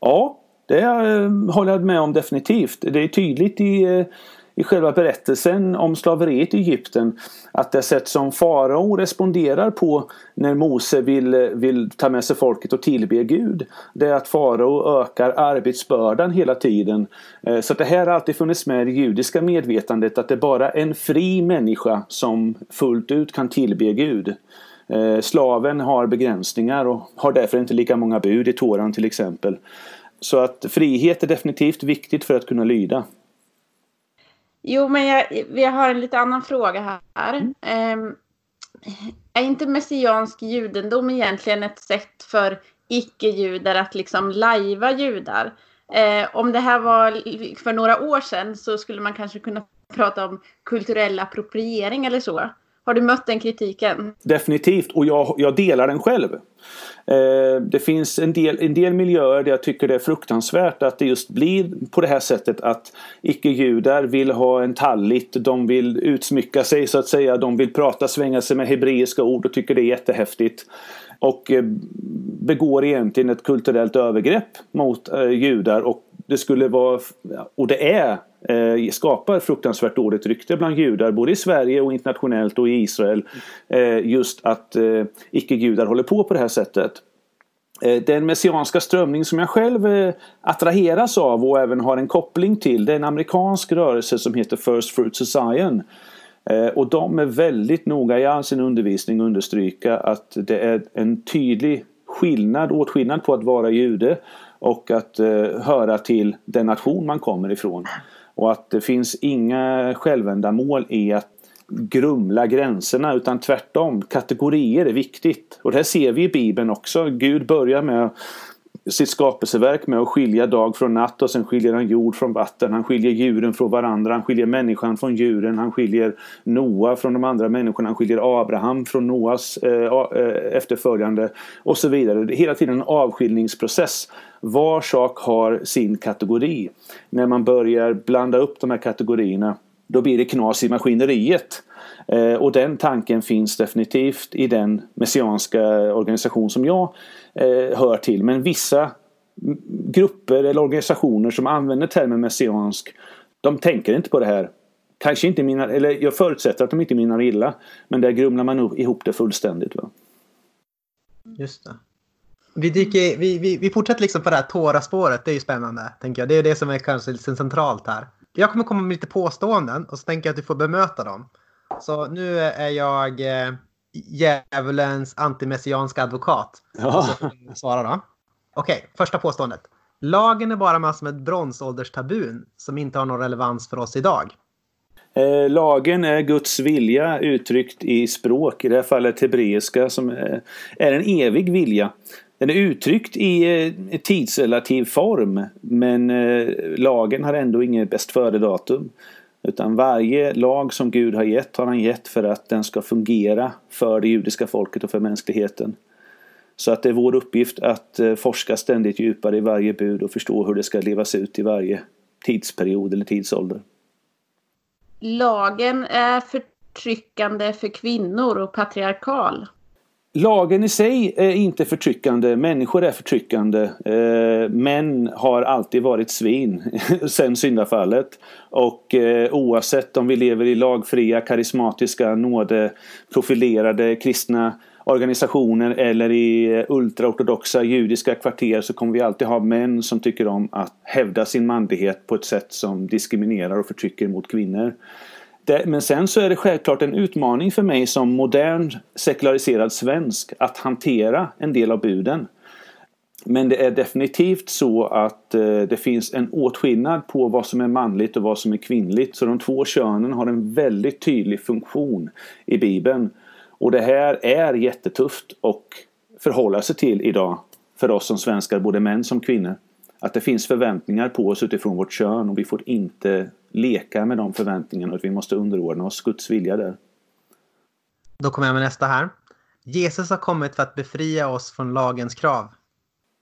Ja, det eh, håller jag med om definitivt. Det är tydligt i, eh, i själva berättelsen om slaveriet i Egypten att det sätt som farao responderar på när Mose vill, vill ta med sig folket och tillbe Gud det är att farao ökar arbetsbördan hela tiden. Eh, så det här har alltid funnits med i det judiska medvetandet att det är bara en fri människa som fullt ut kan tillbe Gud. Eh, slaven har begränsningar och har därför inte lika många bud i Toran till exempel. Så att frihet är definitivt viktigt för att kunna lyda. Jo, men jag, jag har en lite annan fråga här. Mm. Um, är inte messiansk judendom egentligen ett sätt för icke-judar att liksom lajva judar? Eh, om det här var för några år sedan så skulle man kanske kunna prata om kulturell appropriering eller så. Har du mött den kritiken? Definitivt, och jag, jag delar den själv. Eh, det finns en del, en del miljöer där jag tycker det är fruktansvärt att det just blir på det här sättet att icke-judar vill ha en tallit, de vill utsmycka sig så att säga, de vill prata, svänga sig med hebreiska ord och tycker det är jättehäftigt. Och eh, begår egentligen ett kulturellt övergrepp mot eh, judar. Och det skulle vara, och det är, eh, skapar fruktansvärt dåligt rykte bland judar både i Sverige och internationellt och i Israel. Eh, just att eh, icke-judar håller på på det här sättet. Eh, den messianska strömning som jag själv eh, attraheras av och även har en koppling till det är en amerikansk rörelse som heter First Fruits of Zion. Eh, och de är väldigt noga i all sin undervisning understryka att det är en tydlig skillnad, åtskillnad på att vara jude och att höra till den nation man kommer ifrån. Och att det finns inga självändamål i att grumla gränserna utan tvärtom, kategorier är viktigt. Och det här ser vi i Bibeln också. Gud börjar med sitt skapelseverk med att skilja dag från natt och sen skiljer han jord från vatten. Han skiljer djuren från varandra, han skiljer människan från djuren, han skiljer Noa från de andra människorna, han skiljer Abraham från Noas eh, eh, efterföljande och så vidare. Det är hela tiden en avskiljningsprocess. Var sak har sin kategori. När man börjar blanda upp de här kategorierna då blir det knas i maskineriet. Eh, och den tanken finns definitivt i den messianska organisation som jag eh, hör till. Men vissa grupper eller organisationer som använder termen messiansk de tänker inte på det här. Kanske inte mina, eller jag förutsätter att de inte menar illa. Men där grumlar man ihop det fullständigt. Va? Just det. Vi, dyker, vi, vi, vi fortsätter liksom på det här Tora-spåret. Det är ju spännande. Tänker jag. Det är det som är kanske lite centralt här. Jag kommer komma med lite påståenden och så tänker jag att du får bemöta dem. Så nu är jag eh, djävulens antimessianska advokat. Ja. Svara då. Okej, okay, första påståendet. Lagen är bara massor med bronsålderstabun som inte har någon relevans för oss idag. Eh, lagen är Guds vilja uttryckt i språk, i det här fallet hebreiska, som är en evig vilja. Den är uttryckt i eh, tidsrelativ form men eh, lagen har ändå inget bäst före-datum. Utan varje lag som Gud har gett har han gett för att den ska fungera för det judiska folket och för mänskligheten. Så att det är vår uppgift att eh, forska ständigt djupare i varje bud och förstå hur det ska levas ut i varje tidsperiod eller tidsålder. Lagen är förtryckande för kvinnor och patriarkal? Lagen i sig är inte förtryckande, människor är förtryckande. Eh, män har alltid varit svin sen syndafallet. Och eh, oavsett om vi lever i lagfria, karismatiska, nådeprofilerade kristna organisationer eller i eh, ultraortodoxa judiska kvarter så kommer vi alltid ha män som tycker om att hävda sin manlighet på ett sätt som diskriminerar och förtrycker mot kvinnor. Men sen så är det självklart en utmaning för mig som modern sekulariserad svensk att hantera en del av buden. Men det är definitivt så att eh, det finns en åtskillnad på vad som är manligt och vad som är kvinnligt. Så de två könen har en väldigt tydlig funktion i Bibeln. Och det här är jättetufft att förhålla sig till idag för oss som svenskar, både män som kvinnor. Att det finns förväntningar på oss utifrån vårt kön och vi får inte leka med de förväntningarna och vi måste underordna oss Guds vilja där. Då kommer jag med nästa här. Jesus har kommit för att befria oss från lagens krav.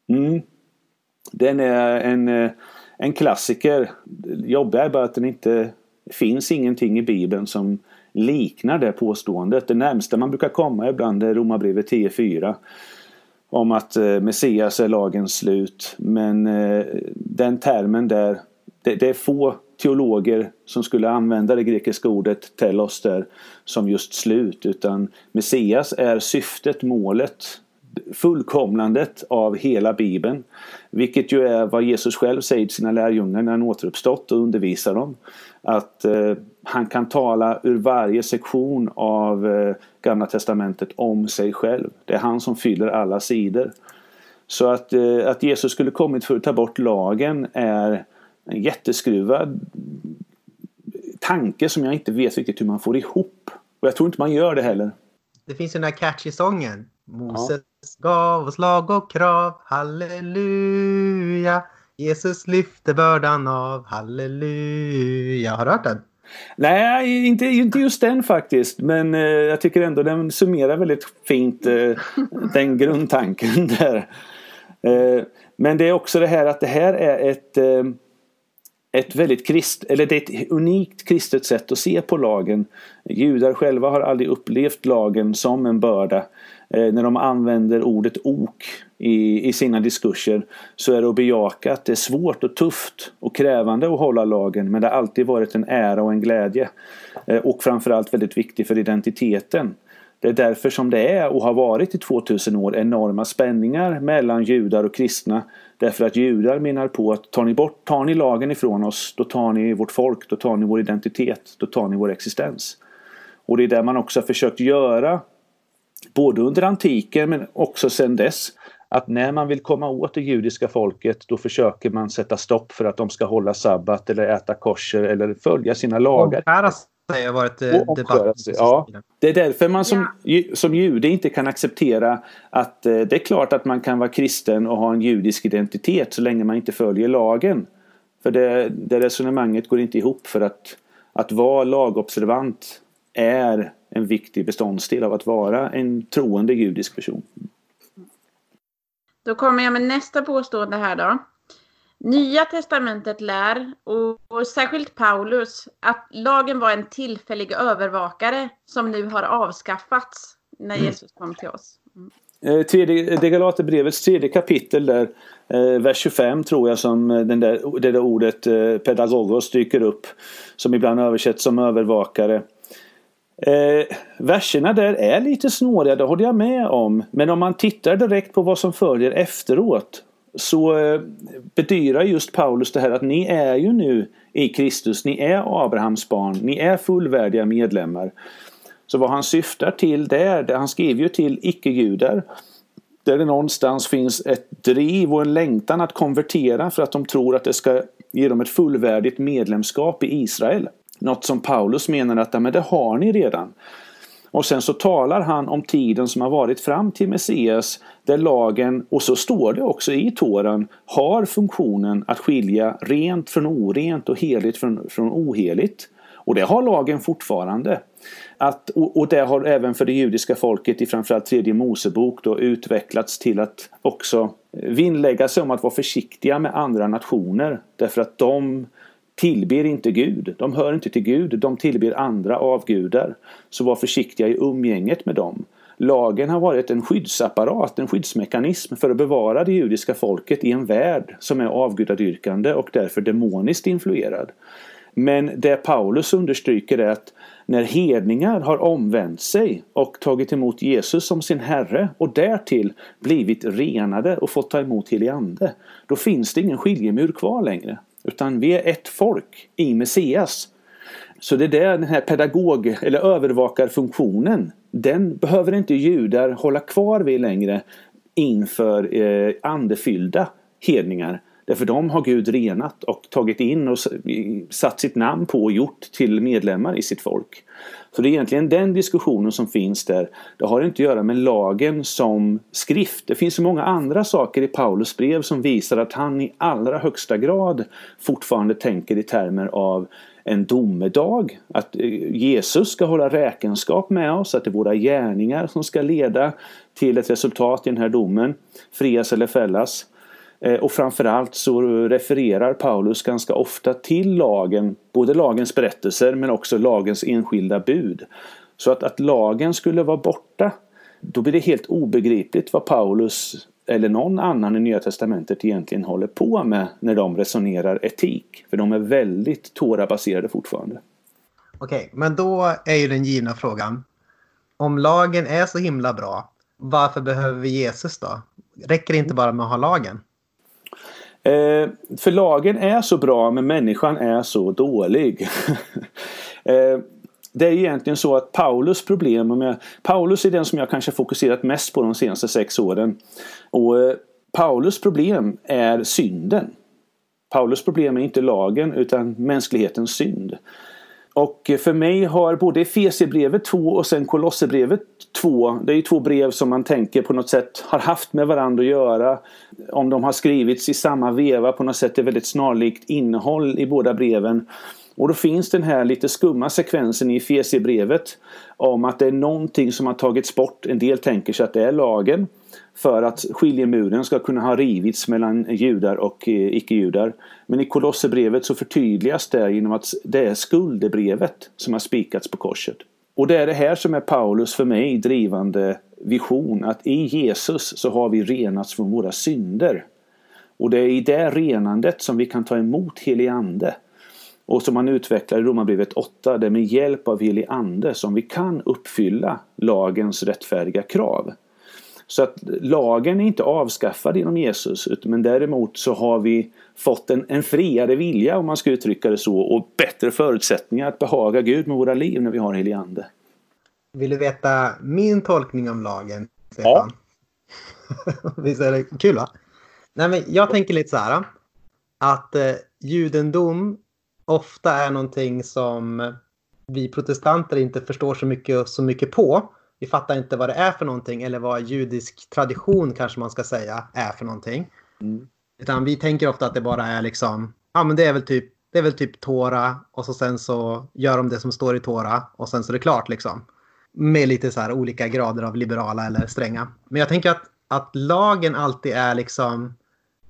Mm. Den är en, en klassiker. Jobbiga är bara att den inte finns ingenting i Bibeln som liknar det påståendet. Det närmsta man brukar komma ibland är Romarbrevet 10.4 om att eh, Messias är lagens slut. Men eh, den termen där, det, det, är få teologer som skulle använda det grekiska ordet telos där som just slut. Utan Messias är syftet, målet, fullkomnandet av hela Bibeln. Vilket ju är vad Jesus själv säger till sina lärjungar när han återuppstått och undervisar dem. Att eh, han kan tala ur varje sektion av eh, Gamla Testamentet om sig själv. Det är han som fyller alla sidor. Så att, eh, att Jesus skulle kommit för att ta bort lagen är en jätteskruvad tanke som jag inte vet riktigt hur man får ihop. Och jag tror inte man gör det heller. Det finns ju den här catchy sången. Moses ja. gav oss lag och krav, halleluja. Jesus lyfte bördan av, halleluja. Har du hört den? Nej, inte, inte just den faktiskt. Men eh, jag tycker ändå den summerar väldigt fint eh, den grundtanken där. Eh, men det är också det här att det här är ett eh, ett väldigt krist, eller det är ett unikt kristet sätt att se på lagen. Judar själva har aldrig upplevt lagen som en börda. Eh, när de använder ordet ok i, i sina diskurser så är det att bejaka att det är svårt och tufft och krävande att hålla lagen men det har alltid varit en ära och en glädje. Eh, och framförallt väldigt viktigt för identiteten. Det är därför som det är och har varit i 2000 år enorma spänningar mellan judar och kristna. Därför att judar menar på att tar ni, bort, tar ni lagen ifrån oss, då tar ni vårt folk, då tar ni vår identitet, då tar ni vår existens. Och det är det man också har försökt göra både under antiken men också sedan dess. Att när man vill komma åt det judiska folket då försöker man sätta stopp för att de ska hålla sabbat eller äta kosher eller följa sina lagar. Det har varit eh, debatt. Ja, det är därför man som, som jude inte kan acceptera att eh, det är klart att man kan vara kristen och ha en judisk identitet så länge man inte följer lagen. För det, det resonemanget går inte ihop för att, att vara lagobservant är en viktig beståndsdel av att vara en troende judisk person. Då kommer jag med nästa påstående här då. Nya testamentet lär, och, särskilt Paulus, att lagen var en tillfällig övervakare som nu har avskaffats när mm. Jesus kom till oss. Mm. Tredje, det Galaterbrevets tredje kapitel där, eh, vers 25 tror jag som den där, det där ordet eh, pedagogos dyker upp. Som ibland översätts som övervakare. Eh, verserna där är lite snåriga, det håller jag med om. Men om man tittar direkt på vad som följer efteråt så eh, bedyrar just Paulus det här att ni är ju nu i Kristus, ni är Abrahams barn, ni är fullvärdiga medlemmar. Så vad han syftar till där, det han skriver ju till icke-judar där det någonstans finns ett driv och en längtan att konvertera för att de tror att det ska ge dem ett fullvärdigt medlemskap i Israel. Något som Paulus menar att men det har ni redan. Och sen så talar han om tiden som har varit fram till Messias där lagen, och så står det också i Toran, har funktionen att skilja rent från orent och heligt från, från oheligt. Och det har lagen fortfarande. Att, och det har även för det judiska folket i framförallt tredje Mosebok då utvecklats till att också vinnlägga sig om att vara försiktiga med andra nationer. Därför att de tillber inte Gud. De hör inte till Gud, de tillber andra avgudar. Så var försiktiga i umgänget med dem. Lagen har varit en skyddsapparat, en skyddsmekanism för att bevara det judiska folket i en värld som är avgudadyrkande och därför demoniskt influerad. Men det Paulus understryker är att när hedningar har omvänt sig och tagit emot Jesus som sin Herre och därtill blivit renade och fått ta emot helig Ande, då finns det ingen skiljemur kvar längre. Utan vi är ett folk i Messias. Så det är där den här pedagog eller övervakarfunktionen, den behöver inte judar hålla kvar vid längre inför eh, andefyllda hedningar. Därför de har Gud renat och tagit in och satt sitt namn på och gjort till medlemmar i sitt folk. Så det är egentligen den diskussionen som finns där. Det har inte att göra med lagen som skrift. Det finns så många andra saker i Paulus brev som visar att han i allra högsta grad fortfarande tänker i termer av en domedag. Att eh, Jesus ska hålla räkenskap med oss, att det är våra gärningar som ska leda till ett resultat i den här domen. Frias eller fällas. Eh, och framförallt så refererar Paulus ganska ofta till lagen, både lagens berättelser men också lagens enskilda bud. Så att, att lagen skulle vara borta, då blir det helt obegripligt vad Paulus eller någon annan i Nya Testamentet egentligen håller på med när de resonerar etik. För de är väldigt Tora-baserade fortfarande. Okej, men då är ju den givna frågan. Om lagen är så himla bra, varför behöver vi Jesus då? Räcker det inte bara med att ha lagen? Eh, för lagen är så bra men människan är så dålig. eh, det är egentligen så att Paulus problem, om jag, Paulus är den som jag kanske fokuserat mest på de senaste sex åren. Och eh, Paulus problem är synden. Paulus problem är inte lagen utan mänsklighetens synd. Och för mig har både Efesierbrevet 2 och sen Kolosserbrevet 2, det är ju två brev som man tänker på något sätt har haft med varandra att göra. Om de har skrivits i samma veva på något sätt är väldigt snarlikt innehåll i båda breven. Och då finns den här lite skumma sekvensen i Efesierbrevet om att det är någonting som har tagits bort. En del tänker sig att det är lagen för att skiljemuren ska kunna ha rivits mellan judar och eh, icke-judar. Men i Kolosserbrevet så förtydligas det genom att det är skuldebrevet som har spikats på korset. Och det är det här som är Paulus för mig drivande vision att i Jesus så har vi renats från våra synder. Och det är i det renandet som vi kan ta emot helig ande. Och som han utvecklar i Romarbrevet 8, det är med hjälp av helig ande som vi kan uppfylla lagens rättfärdiga krav. Så att lagen är inte avskaffad genom Jesus men däremot så har vi fått en, en friare vilja om man ska uttrycka det så och bättre förutsättningar att behaga Gud med våra liv när vi har helig ande. Vill du veta min tolkning om lagen? Stefan? Ja. Visst är det kul va? Nej, men jag tänker lite så här. Att eh, judendom ofta är någonting som vi protestanter inte förstår så mycket, så mycket på. Vi fattar inte vad det är för någonting eller vad judisk tradition kanske man ska säga är för någonting. Mm. Utan vi tänker ofta att det bara är liksom, ja men det är väl typ, det är väl typ Tora och så sen så gör de det som står i Tora och sen så är det klart liksom. Med lite så här olika grader av liberala eller stränga. Men jag tänker att, att lagen alltid är liksom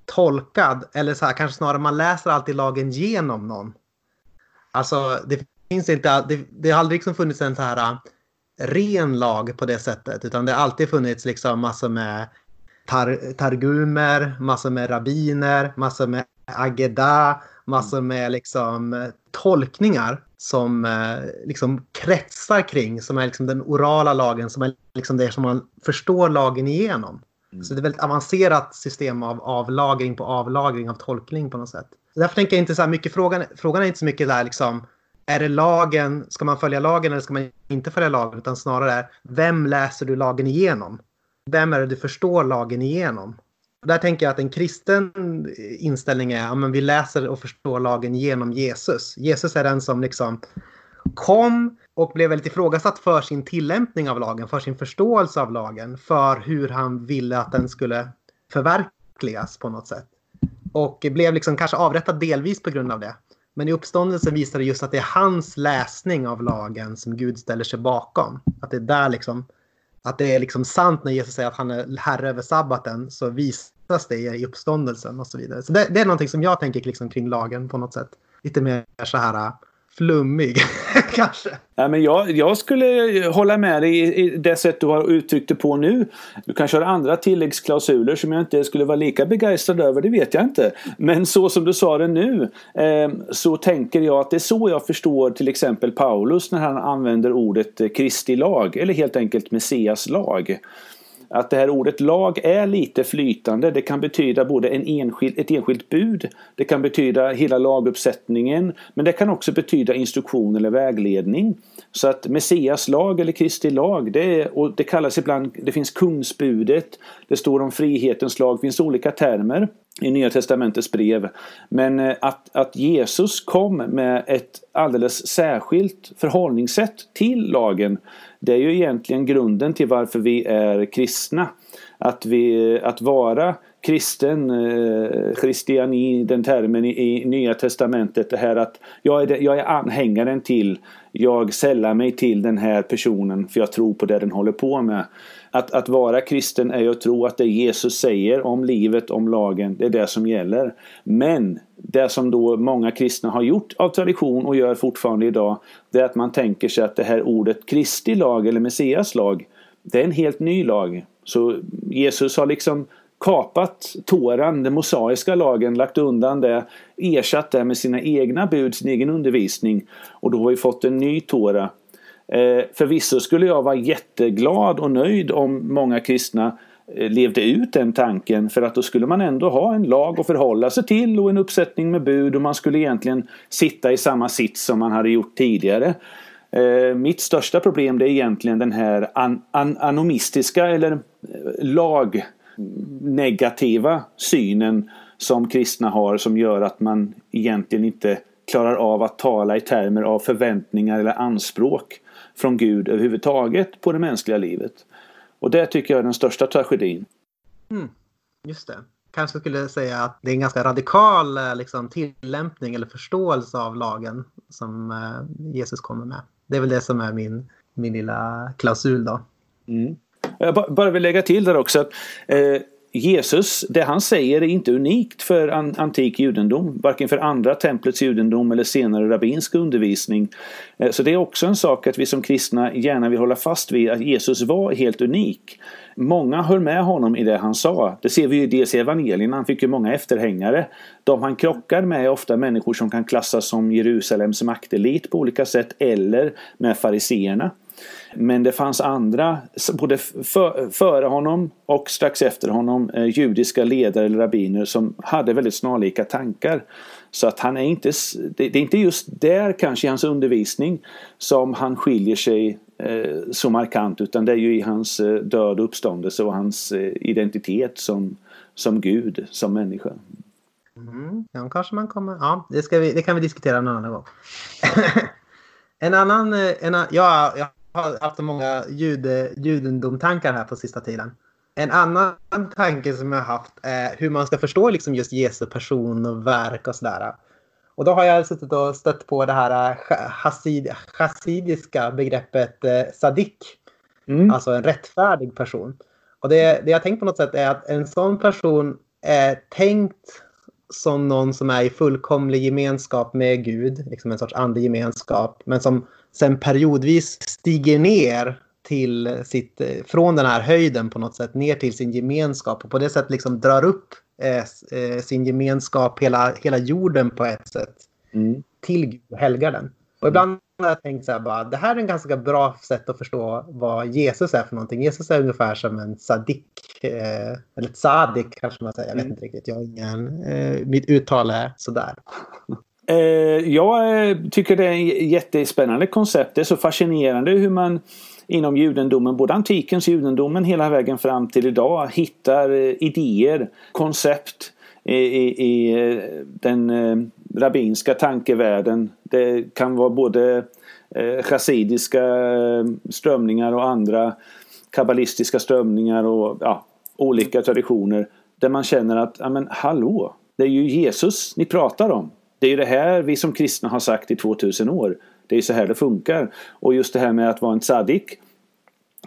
tolkad eller så här kanske snarare man läser alltid lagen genom någon. Alltså det finns inte, det, det har aldrig liksom funnits en så här ren lag på det sättet. Utan det har alltid funnits liksom massor med tar targumer, massor med rabbiner, massor med ageda, massor mm. med liksom tolkningar som eh, liksom kretsar kring, som är liksom den orala lagen, som är liksom det som man förstår lagen igenom. Mm. Så det är ett väldigt avancerat system av avlagring på avlagring av tolkning på något sätt. Därför tänker jag inte så här mycket, frågan, frågan är inte så mycket där liksom är det lagen, ska man följa lagen eller ska man inte följa lagen? Utan snarare, vem läser du lagen igenom? Vem är det du förstår lagen igenom? Där tänker jag att en kristen inställning är att vi läser och förstår lagen genom Jesus. Jesus är den som liksom kom och blev väldigt ifrågasatt för sin tillämpning av lagen, för sin förståelse av lagen, för hur han ville att den skulle förverkligas på något sätt. Och blev liksom kanske avrättad delvis på grund av det. Men i uppståndelsen visar det just att det är hans läsning av lagen som Gud ställer sig bakom. Att det är där liksom, att det är liksom sant när Jesus säger att han är herre över sabbaten så visas det i uppståndelsen och så vidare. Så det, det är någonting som jag tänker liksom kring lagen på något sätt. lite mer så här flummig kanske. Ja, men jag, jag skulle hålla med dig i det sätt du har uttryckt det på nu. Du kanske har andra tilläggsklausuler som jag inte skulle vara lika begeistrad över, det vet jag inte. Men så som du sa det nu eh, så tänker jag att det är så jag förstår till exempel Paulus när han använder ordet eh, Kristi lag eller helt enkelt Messias lag att det här ordet lag är lite flytande. Det kan betyda både en enskild, ett enskilt bud, det kan betyda hela laguppsättningen, men det kan också betyda instruktion eller vägledning. Så att Messias lag eller Kristi lag, det, är, och det kallas ibland, det finns kungsbudet, det står om frihetens lag, det finns olika termer i Nya Testamentets brev. Men eh, att, att Jesus kom med ett alldeles särskilt förhållningssätt till lagen det är ju egentligen grunden till varför vi är kristna. Att, vi, att vara kristen, eh, christiani, den termen i, i Nya Testamentet. Det här att jag är, jag är anhängaren till, jag sällar mig till den här personen för jag tror på det den håller på med. Att, att vara kristen är ju att tro att det Jesus säger om livet, om lagen, det är det som gäller. Men det som då många kristna har gjort av tradition och gör fortfarande idag, det är att man tänker sig att det här ordet Kristi lag eller Messias lag, det är en helt ny lag. Så Jesus har liksom kapat Toran, den mosaiska lagen, lagt undan det, ersatt det med sina egna bud, sin egen undervisning. Och då har vi fått en ny Tora. Eh, förvisso skulle jag vara jätteglad och nöjd om många kristna eh, levde ut den tanken för att då skulle man ändå ha en lag att förhålla sig till och en uppsättning med bud och man skulle egentligen sitta i samma sits som man hade gjort tidigare. Eh, mitt största problem det är egentligen den här an an anomistiska eller eh, lagnegativa synen som kristna har som gör att man egentligen inte klarar av att tala i termer av förväntningar eller anspråk från Gud överhuvudtaget på det mänskliga livet. Och det tycker jag är den största tragedin. Mm, just det. Kanske skulle säga att det är en ganska radikal eh, liksom, tillämpning eller förståelse av lagen som eh, Jesus kommer med. Det är väl det som är min, min lilla klausul då. Mm. Jag bara vill lägga till där också att eh, Jesus, det han säger är inte unikt för antik judendom, varken för andra templets judendom eller senare rabbinsk undervisning. Eh, så det är också en sak att vi som kristna gärna vill hålla fast vid att Jesus var helt unik. Många höll med honom i det han sa. Det ser vi ju dels i evangelierna, han fick ju många efterhängare. De han krockar med är ofta människor som kan klassas som Jerusalems maktelit på olika sätt eller med fariseerna. Men det fanns andra, både före honom och strax efter honom, eh, judiska ledare eller rabbiner som hade väldigt snarlika tankar. Så att han är inte, det är inte just där kanske i hans undervisning som han skiljer sig eh, så markant utan det är ju i hans eh, död och uppståndelse och hans eh, identitet som, som Gud, som människa. Mm, ja, kanske man kommer... Ja, det, ska vi, det kan vi diskutera en annan gång. en annan... Eh, en, ja, jag har haft så många jude, judendomtankar här på sista tiden. En annan tanke som jag har haft är hur man ska förstå liksom just Jesu person och verk och sådär. Och då har jag suttit och stött på det här chassidiska begreppet eh, sadik. Mm. Alltså en rättfärdig person. Och det, det jag tänkt på något sätt är att en sån person är tänkt som någon som är i fullkomlig gemenskap med Gud, liksom en sorts andegemenskap, men som sen periodvis stiger ner till sitt, från den här höjden på något sätt ner till sin gemenskap och på det sättet liksom drar upp eh, eh, sin gemenskap, hela, hela jorden på ett sätt mm. till Gud och helgar den. Och ibland har jag tänkt så här bara, det här är en ganska bra sätt att förstå vad Jesus är för någonting. Jesus är ungefär som en sadik, eh, eller sadik kanske man säger, jag vet mm. inte riktigt, jag har ingen, eh, mitt uttal är sådär. Eh, jag eh, tycker det är ett jättespännande koncept. Det är så fascinerande hur man inom judendomen, både antikens judendomen hela vägen fram till idag, hittar eh, idéer, koncept i, i, i den rabbinska tankevärlden. Det kan vara både chassidiska strömningar och andra kabbalistiska strömningar och ja, olika traditioner där man känner att, ja men hallå, det är ju Jesus ni pratar om. Det är ju det här vi som kristna har sagt i 2000 år. Det är ju så här det funkar. Och just det här med att vara en tzadik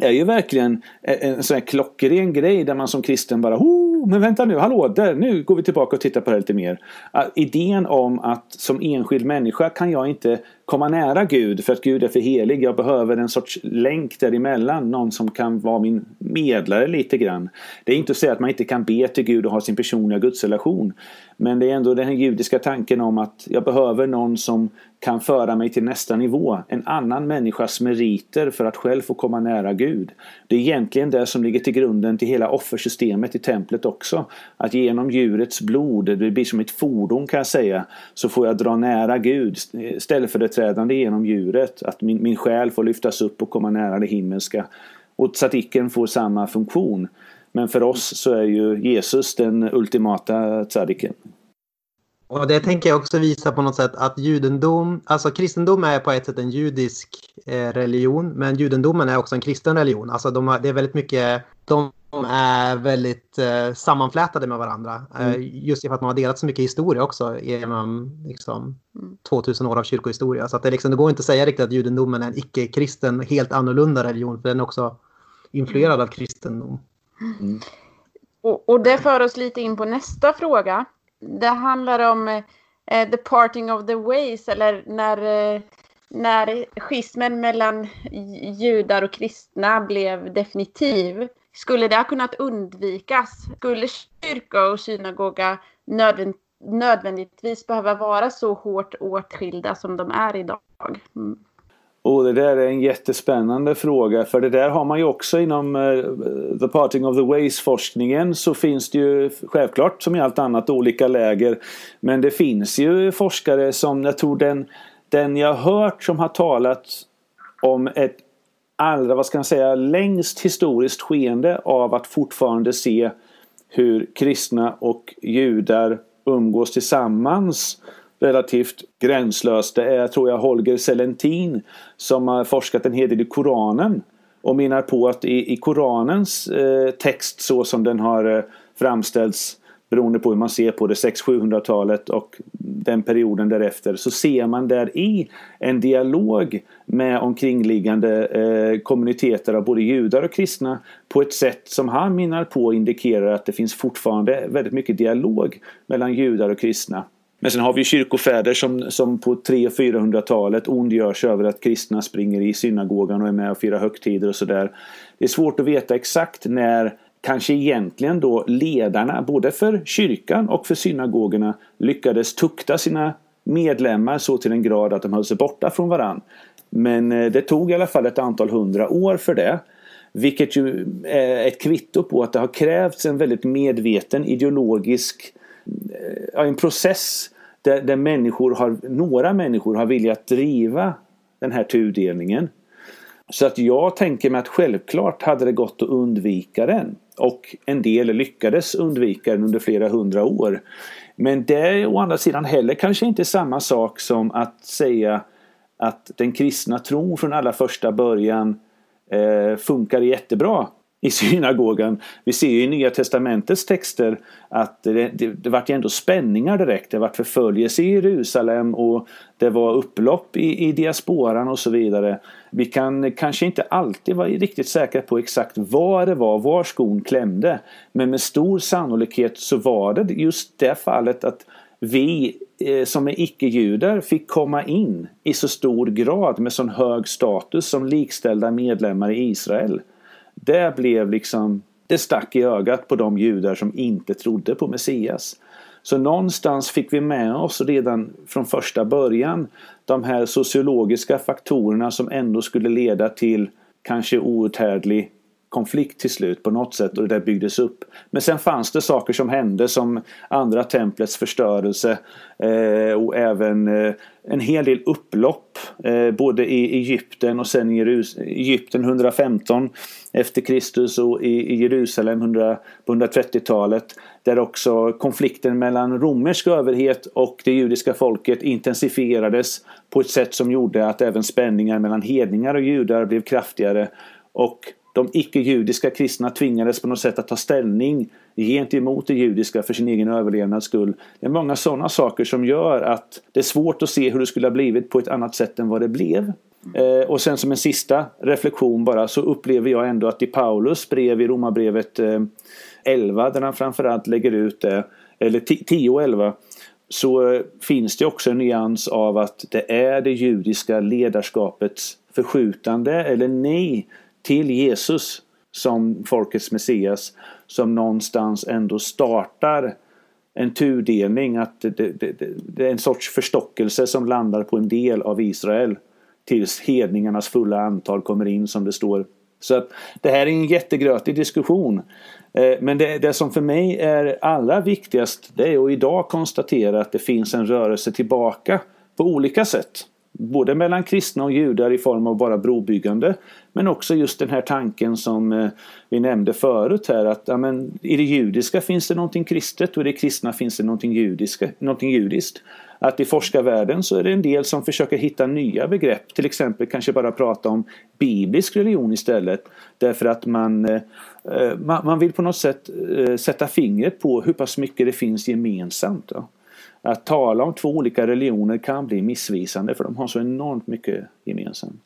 är ju verkligen en sån här klockren grej där man som kristen bara oh, men vänta nu, hallå, där, nu går vi tillbaka och tittar på det lite mer. Ah, idén om att som enskild människa kan jag inte komma nära Gud för att Gud är för helig. Jag behöver en sorts länk däremellan. Någon som kan vara min medlare lite grann. Det är inte att säga att man inte kan be till Gud och ha sin personliga gudsrelation. Men det är ändå den judiska tanken om att jag behöver någon som kan föra mig till nästa nivå. En annan människas meriter för att själv få komma nära Gud. Det är egentligen det som ligger till grunden till hela offersystemet i templet också. Att genom djurets blod, det blir som ett fordon kan jag säga, så får jag dra nära Gud. istället för ett Ställföreträdande genom djuret. Att min, min själ får lyftas upp och komma nära det himmelska. Och tzadiken får samma funktion. Men för oss så är ju Jesus den ultimata tzadiken. Och det tänker jag också visa på något sätt att judendom, alltså kristendom är på ett sätt en judisk eh, religion, men judendomen är också en kristen religion. Alltså de har, det är väldigt mycket, de är väldigt eh, sammanflätade med varandra. Eh, mm. just för att man har delat så mycket historia också genom liksom, 2000 år av kyrkohistoria. Så att det, liksom, det går inte att säga riktigt att judendomen är en icke-kristen, helt annorlunda religion, för den är också influerad av kristendom. Mm. Och, och det för oss lite in på nästa fråga. Det handlar om eh, the parting of the ways eller när, eh, när schismen mellan judar och kristna blev definitiv. Skulle det ha kunnat undvikas? Skulle kyrka och synagoga nödvändigt nödvändigtvis behöva vara så hårt åtskilda som de är idag? Mm. Och det där är en jättespännande fråga för det där har man ju också inom uh, The Parting of the Ways-forskningen så finns det ju självklart som i allt annat olika läger. Men det finns ju forskare som jag tror den, den jag hört som har talat om ett allra, vad ska man säga, längst historiskt skeende av att fortfarande se hur kristna och judar umgås tillsammans relativt gränslöst. Det är tror jag Holger Selentin som har forskat en hel del i Koranen och menar på att i, i Koranens eh, text så som den har eh, framställts beroende på hur man ser på det 600-700-talet och den perioden därefter så ser man där i en dialog med omkringliggande eh, kommuniteter av både judar och kristna på ett sätt som han menar på indikerar att det finns fortfarande väldigt mycket dialog mellan judar och kristna. Men sen har vi kyrkofäder som, som på 300-400-talet ondgör sig över att kristna springer i synagogan och är med och firar högtider och sådär. Det är svårt att veta exakt när kanske egentligen då ledarna både för kyrkan och för synagogorna lyckades tukta sina medlemmar så till en grad att de höll sig borta från varann. Men eh, det tog i alla fall ett antal hundra år för det. Vilket ju är ett kvitto på att det har krävts en väldigt medveten ideologisk eh, en process där, där människor har, några människor har viljat driva den här tudelningen. Så att jag tänker mig att självklart hade det gått att undvika den. Och en del lyckades undvika den under flera hundra år. Men det är å andra sidan heller kanske inte samma sak som att säga att den kristna tron från allra första början eh, funkar jättebra i synagogan. Vi ser ju i Nya Testamentets texter att det, det, det vart ju ändå spänningar direkt. Det vart förföljelse i Jerusalem och det var upplopp i, i diasporan och så vidare. Vi kan kanske inte alltid vara riktigt säkra på exakt vad det var, var skon klämde. Men med stor sannolikhet så var det just det fallet att vi eh, som är icke-judar fick komma in i så stor grad med sån hög status som likställda medlemmar i Israel. Det blev liksom, det stack i ögat på de judar som inte trodde på Messias. Så någonstans fick vi med oss redan från första början de här sociologiska faktorerna som ändå skulle leda till kanske outhärdlig konflikt till slut på något sätt och det där byggdes upp. Men sen fanns det saker som hände som andra templets förstörelse eh, och även eh, en hel del upplopp eh, både i Egypten och sen i Jerus Egypten 115 efter Kristus och i, i Jerusalem 100, på 130-talet där också konflikten mellan romersk överhet och det judiska folket intensifierades på ett sätt som gjorde att även spänningar mellan hedningar och judar blev kraftigare och de icke-judiska kristna tvingades på något sätt att ta ställning gentemot det judiska för sin egen överlevnads skull. Det är många sådana saker som gör att det är svårt att se hur det skulle ha blivit på ett annat sätt än vad det blev. Eh, och sen som en sista reflektion bara så upplever jag ändå att i Paulus brev i Romarbrevet eh, 11 där han framförallt lägger ut det, eller 10 och 11 så eh, finns det också en nyans av att det är det judiska ledarskapets förskjutande eller nej till Jesus som folkets Messias som någonstans ändå startar en tudelning, att det, det, det, det, är en sorts förstockelse som landar på en del av Israel tills hedningarnas fulla antal kommer in som det står. Så att det här är en jättegrötig diskussion. Eh, men det, det som för mig är allra viktigast det är att idag konstatera att det finns en rörelse tillbaka på olika sätt. Både mellan kristna och judar i form av bara brobyggande men också just den här tanken som eh, vi nämnde förut här att ja, men, i det judiska finns det någonting kristet och i det kristna finns det någonting, judiska, någonting judiskt. Att i forskarvärlden så är det en del som försöker hitta nya begrepp, till exempel kanske bara prata om biblisk religion istället. Därför att man, eh, eh, man vill på något sätt sätta fingret på hur pass mycket det finns gemensamt. Då. Att tala om två olika religioner kan bli missvisande för de har så enormt mycket gemensamt.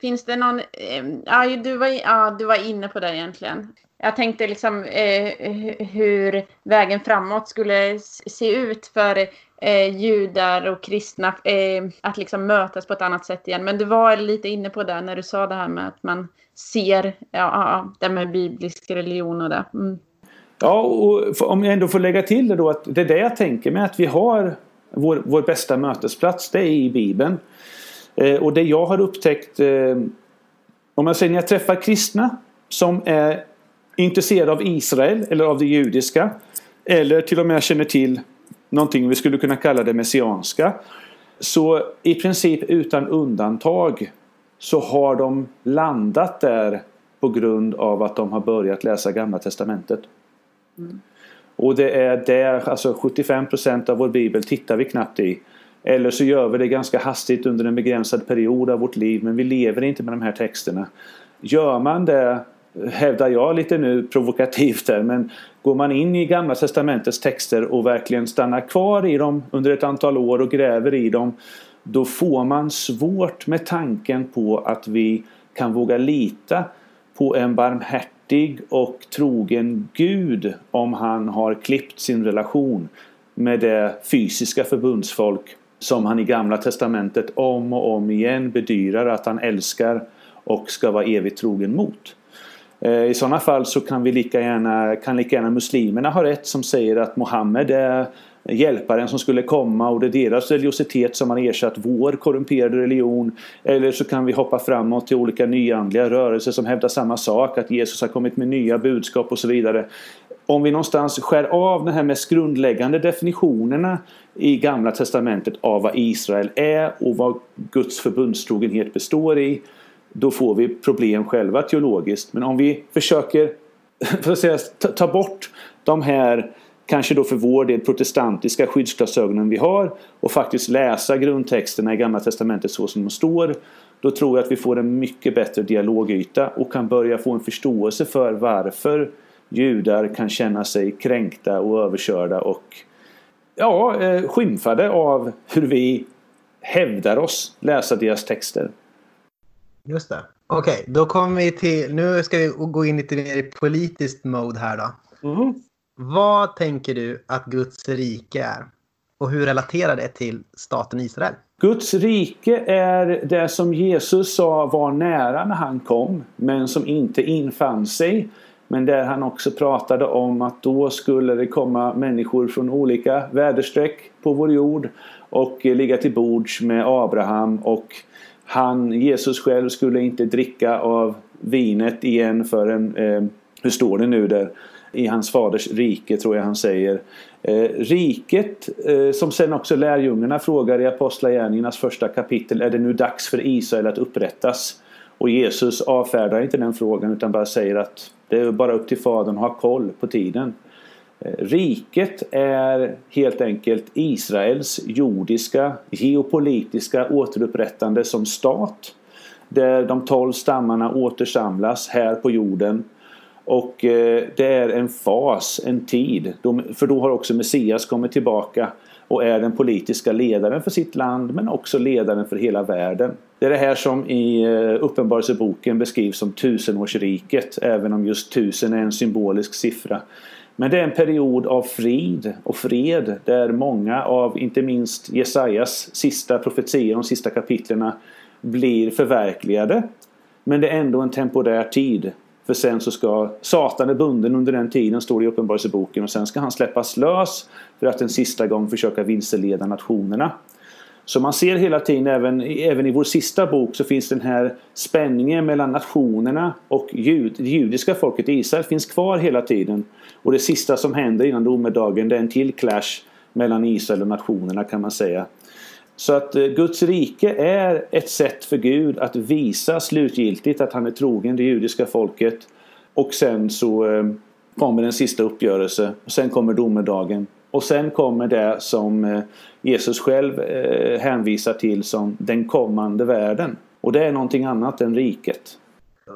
Finns det någon, eh, ja, du var, ja du var inne på det egentligen. Jag tänkte liksom eh, hur vägen framåt skulle se ut för eh, judar och kristna eh, att liksom mötas på ett annat sätt igen. Men du var lite inne på det när du sa det här med att man ser ja, ja, det med biblisk religion och det. Mm. Ja, och om jag ändå får lägga till det då att det är det jag tänker mig att vi har vår, vår bästa mötesplats, det är i Bibeln. Eh, och det jag har upptäckt, eh, om jag säger när jag träffar kristna som är intresserade av Israel eller av det judiska eller till och med känner till någonting vi skulle kunna kalla det messianska. Så i princip utan undantag så har de landat där på grund av att de har börjat läsa Gamla Testamentet. Mm. Och det är där, alltså 75% av vår bibel tittar vi knappt i. Eller så gör vi det ganska hastigt under en begränsad period av vårt liv men vi lever inte med de här texterna. Gör man det, hävdar jag lite nu provokativt där, men går man in i Gamla Testamentets texter och verkligen stannar kvar i dem under ett antal år och gräver i dem då får man svårt med tanken på att vi kan våga lita på en barmhärtig och trogen Gud om han har klippt sin relation med det fysiska förbundsfolk som han i Gamla Testamentet om och om igen bedyrar att han älskar och ska vara evigt trogen mot. Eh, I sådana fall så kan, vi lika gärna, kan lika gärna muslimerna ha rätt som säger att Mohammed är hjälparen som skulle komma och det är deras religiositet som har ersatt vår korrumperade religion. Eller så kan vi hoppa framåt till olika nyandliga rörelser som hävdar samma sak, att Jesus har kommit med nya budskap och så vidare om vi någonstans skär av de här mest grundläggande definitionerna i Gamla Testamentet av vad Israel är och vad Guds förbundstrogenhet består i då får vi problem själva teologiskt. Men om vi försöker för att säga, ta bort de här kanske då för vår del protestantiska skyddsglasögonen vi har och faktiskt läsa grundtexterna i Gamla Testamentet så som de står då tror jag att vi får en mycket bättre dialogyta och kan börja få en förståelse för varför judar kan känna sig kränkta och överkörda och ja, eh, skymfade av hur vi hävdar oss läsa deras texter. Just det. Okej, okay, då kommer vi till... Nu ska vi gå in lite mer i politiskt mode här då. Mm. Vad tänker du att Guds rike är? Och hur relaterar det till staten Israel? Guds rike är det som Jesus sa var nära när han kom men som inte infann sig men där han också pratade om att då skulle det komma människor från olika väderstreck på vår jord och ligga till bords med Abraham och han, Jesus själv, skulle inte dricka av vinet igen förrän, eh, hur står det nu där? I hans faders rike tror jag han säger. Eh, riket, eh, som sen också lärjungarna frågar i Apostlagärningarnas första kapitel, är det nu dags för Israel att upprättas? Och Jesus avfärdar inte den frågan utan bara säger att det är bara upp till Fadern att ha koll på tiden. Eh, riket är helt enkelt Israels jordiska, geopolitiska återupprättande som stat. Där de tolv stammarna återsamlas här på jorden. Och eh, det är en fas, en tid. För då har också Messias kommit tillbaka och är den politiska ledaren för sitt land men också ledaren för hela världen. Det är det här som i eh, Uppenbarelseboken beskrivs som tusenårsriket, även om just tusen är en symbolisk siffra. Men det är en period av frid och fred där många av, inte minst Jesajas sista profetier, de sista kapitlerna, blir förverkligade. Men det är ändå en temporär tid. För sen så ska Satan är bunden under den tiden, står det i Uppenbarelseboken, och sen ska han släppas lös för att en sista gång försöka vilseleda nationerna. Så man ser hela tiden, även, även i vår sista bok, så finns den här spänningen mellan nationerna och jud, det judiska folket Israel finns kvar hela tiden. Och det sista som händer innan domedagen det är en till clash mellan Israel och nationerna kan man säga. Så att eh, Guds rike är ett sätt för Gud att visa slutgiltigt att han är trogen det judiska folket. Och sen så eh, kommer en sista uppgörelse. Och sen kommer domedagen. Och sen kommer det som eh, Jesus själv hänvisar till som den kommande världen. Och det är någonting annat än riket.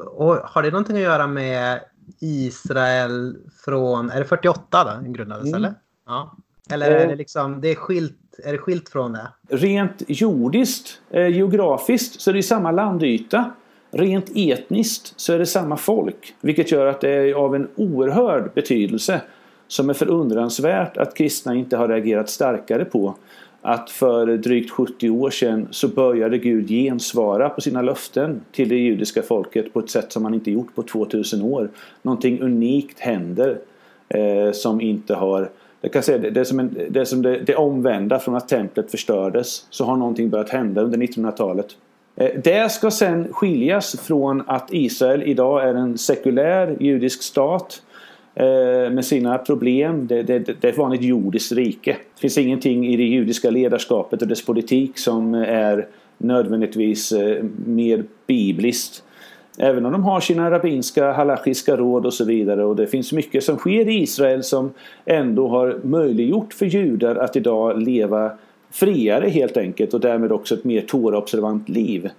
Och har det någonting att göra med Israel från, är det 48 då den grundades mm. eller? Ja. Eller är det liksom, det är skilt, är det skilt från det? Rent jordiskt, eh, geografiskt så är det samma landyta. Rent etniskt så är det samma folk. Vilket gör att det är av en oerhörd betydelse som är förundransvärt att kristna inte har reagerat starkare på. Att för drygt 70 år sedan så började Gud gensvara på sina löften till det judiska folket på ett sätt som man inte gjort på 2000 år. Någonting unikt händer eh, som inte har jag kan säga det, det är som, en, det, är som det, det omvända från att templet förstördes. Så har någonting börjat hända under 1900-talet. Eh, det ska sen skiljas från att Israel idag är en sekulär judisk stat eh, med sina problem. Det, det, det, är ett vanligt jordiskt rike. Det finns ingenting i det judiska ledarskapet och dess politik som är nödvändigtvis eh, mer bibliskt. Även om de har sina rabbinska halachiska råd och så vidare och det finns mycket som sker i Israel som ändå har möjliggjort för judar att idag leva friare helt enkelt och därmed också ett mer Torah-observant liv.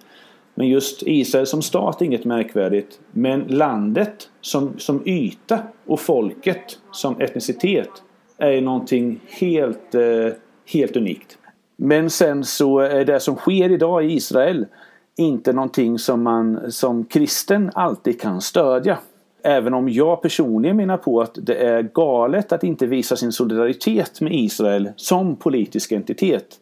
Men just Israel som stat är inget märkvärdigt. Men landet som, som yta och folket som etnicitet är någonting helt, eh, helt unikt. Men sen så är det som sker idag i Israel inte någonting som man som kristen alltid kan stödja. Även om jag personligen menar på att det är galet att inte visa sin solidaritet med Israel som politisk entitet.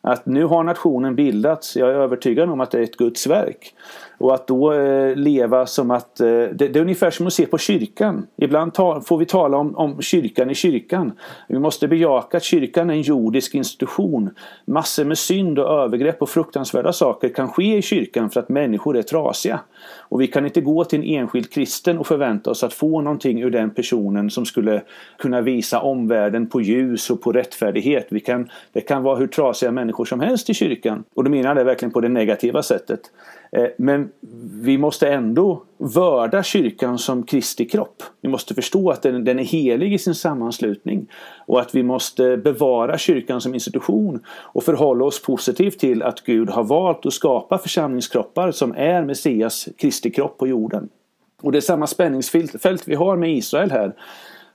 Att nu har nationen bildats, jag är övertygad om att det är ett Guds verk. Och att då eh, leva som att... Eh, det, det, är ungefär som att se på kyrkan. Ibland ta, får vi tala om, om kyrkan i kyrkan. Vi måste bejaka att kyrkan är en jordisk institution. Massor med synd och övergrepp och fruktansvärda saker kan ske i kyrkan för att människor är trasiga. Och vi kan inte gå till en enskild kristen och förvänta oss att få någonting ur den personen som skulle kunna visa omvärlden på ljus och på rättfärdighet. Vi kan, det kan vara hur trasiga människor som helst i kyrkan. Och då menar jag det verkligen på det negativa sättet. Eh, men vi måste ändå vörda kyrkan som Kristi kropp. Vi måste förstå att den, den, är helig i sin sammanslutning. Och att vi måste bevara kyrkan som institution och förhålla oss positivt till att Gud har valt att skapa församlingskroppar som är Messias Kristi kropp på jorden. Och det är samma spänningsfält vi har med Israel här.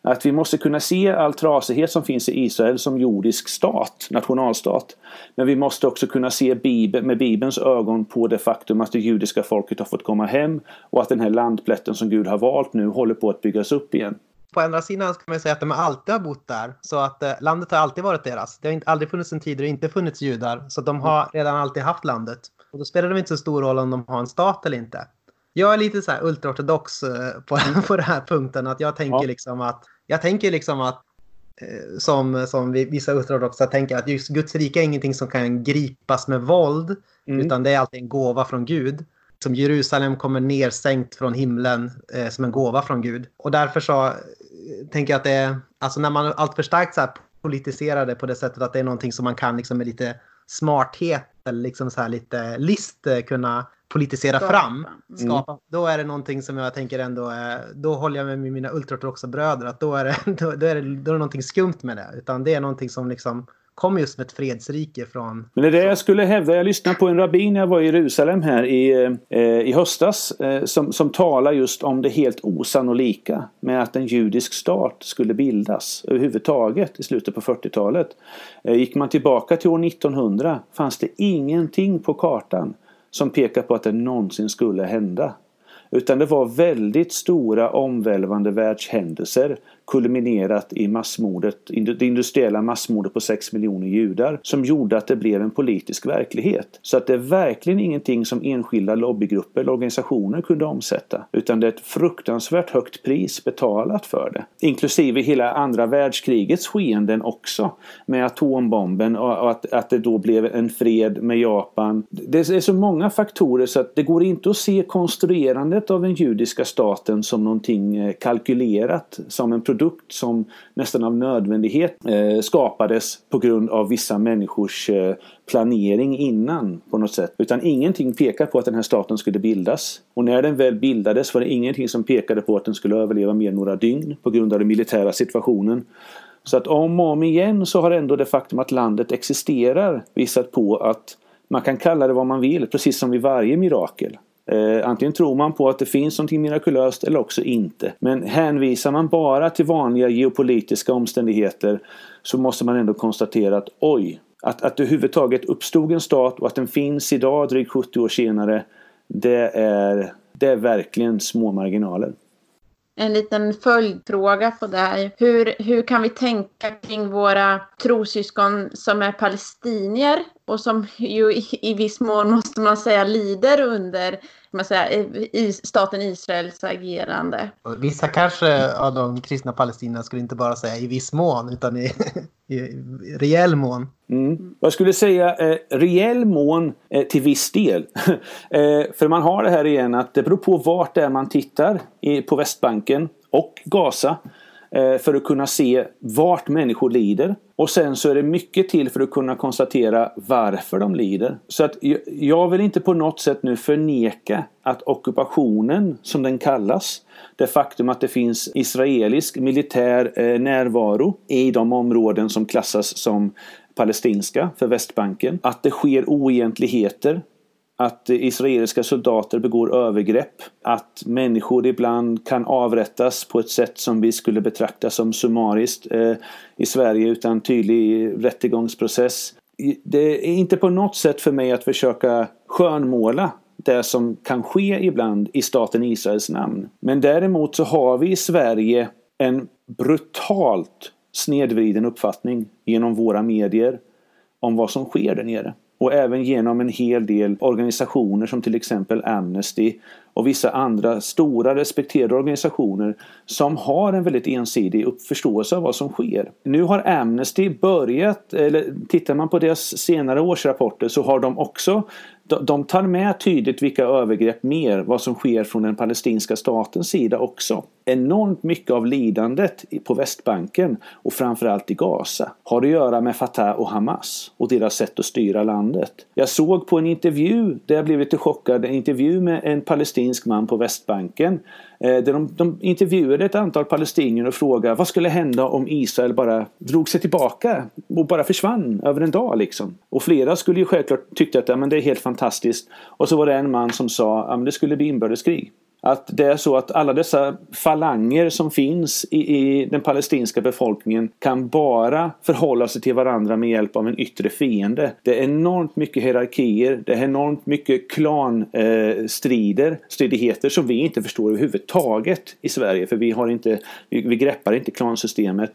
Att vi måste kunna se all trasighet som finns i Israel som jordisk stat, nationalstat. Men vi måste också kunna se Bibel, med Bibelns ögon på det faktum att det judiska folket har fått komma hem och att den här landplätten som Gud har valt nu håller på att byggas upp igen. På andra sidan kan man säga att de alltid har bott där. Så att eh, landet har alltid varit deras. Det har inte, aldrig funnits en tid då det inte funnits judar. Så de har redan alltid haft landet. Och då spelar det inte så stor roll om de har en stat eller inte. Jag är lite så här ultraortodox eh, på, på den här punkten. Att jag tänker ja. liksom att, jag tänker liksom att eh, som, som vissa ultraortodoxa tänker att just Guds rike är ingenting som kan gripas med våld. Mm. Utan det är alltid en gåva från Gud. Som Jerusalem kommer nersänkt från himlen eh, som en gåva från Gud. Och därför så eh, tänker jag att det är, alltså när man allt för starkt så här politiserar det på det sättet att det är någonting som man kan liksom med lite smarthet eller liksom så här lite list kunna politisera skapa. fram, mm. skapa, mm. då är det någonting som jag tänker ändå är, då håller jag med mina ultraortodoxa bröder att då är, det, då, då, är det, då är det någonting skumt med det. Utan det är någonting som liksom kommer just med ett fredsrike från... Men det är det jag skulle hävda. Jag lyssnade på en rabbin när jag var i Jerusalem här i, eh, i höstas eh, som, som talar just om det helt osannolika med att en judisk stat skulle bildas överhuvudtaget i slutet på 40-talet. Eh, gick man tillbaka till år 1900 fanns det ingenting på kartan som pekar på att det någonsin skulle hända. Utan det var väldigt stora omvälvande världshändelser kulminerat i massmordet, det industriella massmordet på 6 miljoner judar som gjorde att det blev en politisk verklighet. Så att det är verkligen ingenting som enskilda lobbygrupper eller organisationer kunde omsätta. Utan det är ett fruktansvärt högt pris betalat för det. Inklusive hela andra världskrigets skeenden också. Med atombomben och att, att det då blev en fred med Japan. Det är så många faktorer så att det går inte att se konstruerandet av den judiska staten som någonting eh, kalkylerat, som en produkt produkt som nästan av nödvändighet eh, skapades på grund av vissa människors eh, planering innan på något sätt. Utan ingenting pekar på att den här staten skulle bildas. Och när den väl bildades var det ingenting som pekade på att den skulle överleva mer än några dygn på grund av den militära situationen. Så att om och om igen så har ändå det faktum att landet existerar visat på att man kan kalla det vad man vill, precis som vid varje mirakel. Eh, antingen tror man på att det finns någonting mirakulöst eller också inte. Men hänvisar man bara till vanliga geopolitiska omständigheter så måste man ändå konstatera att oj, att, att det överhuvudtaget uppstod en stat och att den finns idag drygt 70 år senare det är, det är verkligen små marginaler en liten följdfråga på det här. Hur, hur kan vi tänka kring våra trossyskon som är palestinier och som ju i, i viss mån måste man säga lider under man säga, i staten Israels agerande? Vissa kanske av de kristna palestinierna skulle inte bara säga i viss mån utan i, i rejäl mån. Mm. Jag skulle säga eh, rejäl mån eh, till viss del. eh, för man har det här igen att det beror på vart det är man tittar i, på Västbanken och Gaza. Eh, för att kunna se vart människor lider. Och sen så är det mycket till för att kunna konstatera varför de lider. Så att jag vill inte på något sätt nu förneka att ockupationen, som den kallas, det faktum att det finns israelisk militär eh, närvaro i de områden som klassas som palestinska för Västbanken. Att det sker oegentligheter att israeliska soldater begår övergrepp, att människor ibland kan avrättas på ett sätt som vi skulle betrakta som summariskt eh, i Sverige utan tydlig rättegångsprocess. Det är inte på något sätt för mig att försöka skönmåla det som kan ske ibland i staten Israels namn. Men däremot så har vi i Sverige en brutalt snedvriden uppfattning genom våra medier om vad som sker där nere och även genom en hel del organisationer som till exempel Amnesty och vissa andra stora respekterade organisationer som har en väldigt ensidig förståelse av vad som sker. Nu har Amnesty börjat, eller tittar man på deras senare årsrapporter så har de också de tar med tydligt vilka övergrepp mer, vad som sker från den palestinska statens sida också. Enormt mycket av lidandet på Västbanken och framförallt i Gaza har att göra med Fatah och Hamas och deras sätt att styra landet. Jag såg på en intervju, där jag blev lite chockad, en intervju med en palestinsk man på Västbanken eh, där de, de intervjuade ett antal palestinier och frågade vad skulle hända om Israel bara drog sig tillbaka och bara försvann över en dag liksom. Och flera skulle ju självklart tycka att ja, men det är helt fantastiskt. Och så var det en man som sa att ja, det skulle bli inbördeskrig. Att det är så att alla dessa falanger som finns i, i, den palestinska befolkningen kan bara förhålla sig till varandra med hjälp av en yttre fiende. Det är enormt mycket hierarkier, det är enormt mycket klanstrider, eh, stridigheter som vi inte förstår överhuvudtaget i Sverige för vi, har inte, vi, vi greppar inte klansystemet.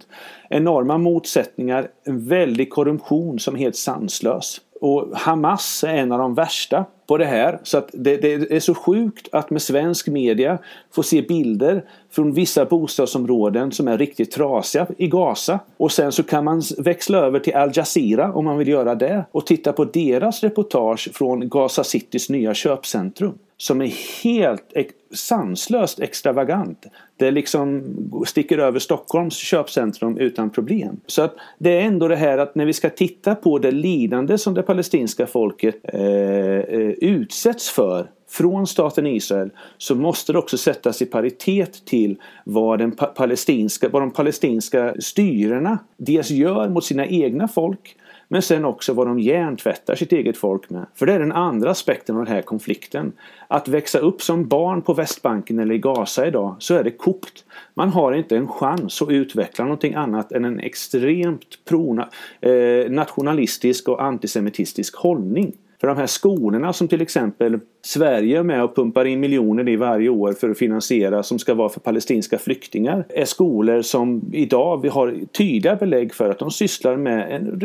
Enorma motsättningar, en väldig korruption som är helt sanslös. Och Hamas är en av de värsta på det här. Så att det, det, är så sjukt att med svensk media få se bilder från vissa bostadsområden som är riktigt trasiga i Gaza. Och sen så kan man växla över till Al Jazeera om man vill göra det och titta på deras reportage från Gaza Citys nya köpcentrum som är helt sanslöst extravagant. Det liksom sticker över Stockholms köpcentrum utan problem. Så att det är ändå det här att när vi ska titta på det lidande som det palestinska folket eh, eh utsätts för från staten Israel så måste det också sättas i paritet till vad, den palestinska, vad de palestinska styrena dels gör mot sina egna folk men sen också vad de hjärntvättar sitt eget folk med. För det är den andra aspekten av den här konflikten. Att växa upp som barn på Västbanken eller i Gaza idag så är det kokt. Man har inte en chans att utveckla någonting annat än en extremt pro, eh, nationalistisk och antisemitistisk hållning. För de här skolorna som till exempel Sverige är med och pumpar in miljoner i varje år för att finansiera som ska vara för palestinska flyktingar är skolor som idag vi har tydliga belägg för att de sysslar med en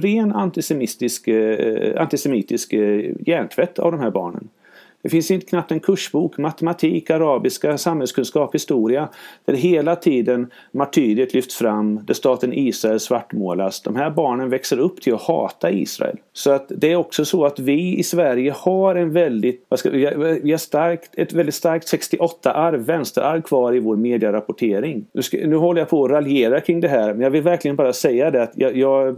ren antisemitisk, eh, antisemitisk eh, hjärntvätt av de här barnen. Det finns inte knappt en kursbok, matematik, arabiska, samhällskunskap, historia. Där hela tiden martyriet lyfts fram, där staten Israel svartmålas. De här barnen växer upp till att hata Israel. Så att det är också så att vi i Sverige har en väldigt, vad ska, vi har starkt, ett väldigt starkt 68-arv, vänsterarv kvar i vår medierapportering. Nu, ska, nu håller jag på att raljera kring det här men jag vill verkligen bara säga det att jag, jag,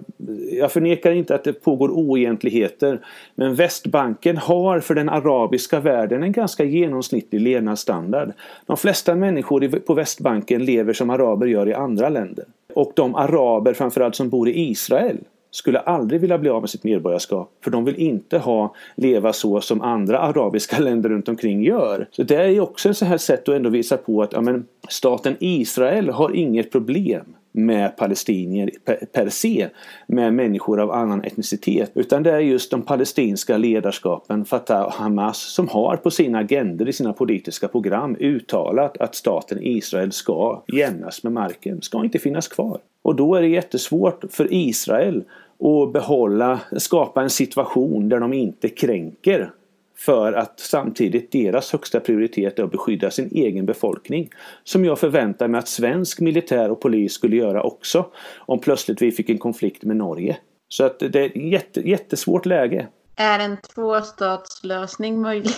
jag förnekar inte att det pågår oegentligheter. Men Västbanken har för den arabiska världen en ganska genomsnittlig levnadsstandard. De flesta människor på Västbanken lever som araber gör i andra länder. Och de araber framförallt som bor i Israel skulle aldrig vilja bli av med sitt medborgarskap för de vill inte ha leva så som andra arabiska länder runt omkring gör. Så det är också ett så här sätt att ändå visa på att ja, men, staten Israel har inget problem med palestinier per se, med människor av annan etnicitet. Utan det är just de palestinska ledarskapen, Fatah och Hamas, som har på sina agendor i sina politiska program uttalat att staten Israel ska jämnas med marken, ska inte finnas kvar. Och då är det jättesvårt för Israel att behålla, skapa en situation där de inte kränker för att samtidigt deras högsta prioritet är att beskydda sin egen befolkning. Som jag förväntar mig att svensk militär och polis skulle göra också om plötsligt vi fick en konflikt med Norge. Så att det är ett jätte, jättesvårt läge. Är en tvåstatslösning möjlig?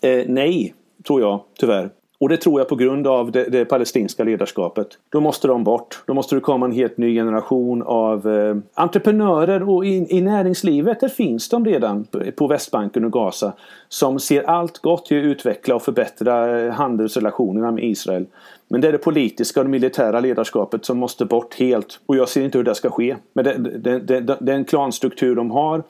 Eh, nej, tror jag tyvärr. Och det tror jag på grund av det, det, palestinska ledarskapet. Då måste de bort. Då måste det komma en helt ny generation av eh, entreprenörer och i, i näringslivet, där finns de redan på Västbanken och Gaza. Som ser allt gott i att utveckla och förbättra eh, handelsrelationerna med Israel. Men det är det politiska och det militära ledarskapet som måste bort helt. Och jag ser inte hur det ska ske. Men det, det, det, det klanstruktur de har.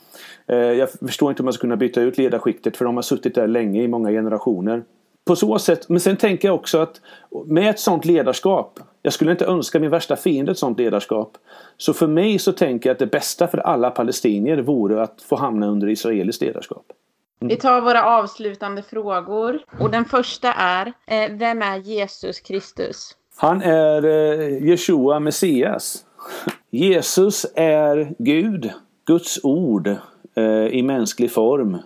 Eh, jag förstår inte hur man ska kunna byta ut ledarskiktet för de har suttit där länge i många generationer på så sätt, men sen tänker jag också att med ett sånt ledarskap, jag skulle inte önska min värsta fiende ett sånt ledarskap. Så för mig så tänker jag att det bästa för alla palestinier vore att få hamna under israeliskt ledarskap. Mm. Vi tar våra avslutande frågor. Och den första är, eh, vem är Jesus Kristus? Han är eh, Jeshua Messias. Jesus är Gud, Guds ord eh, i mänsklig form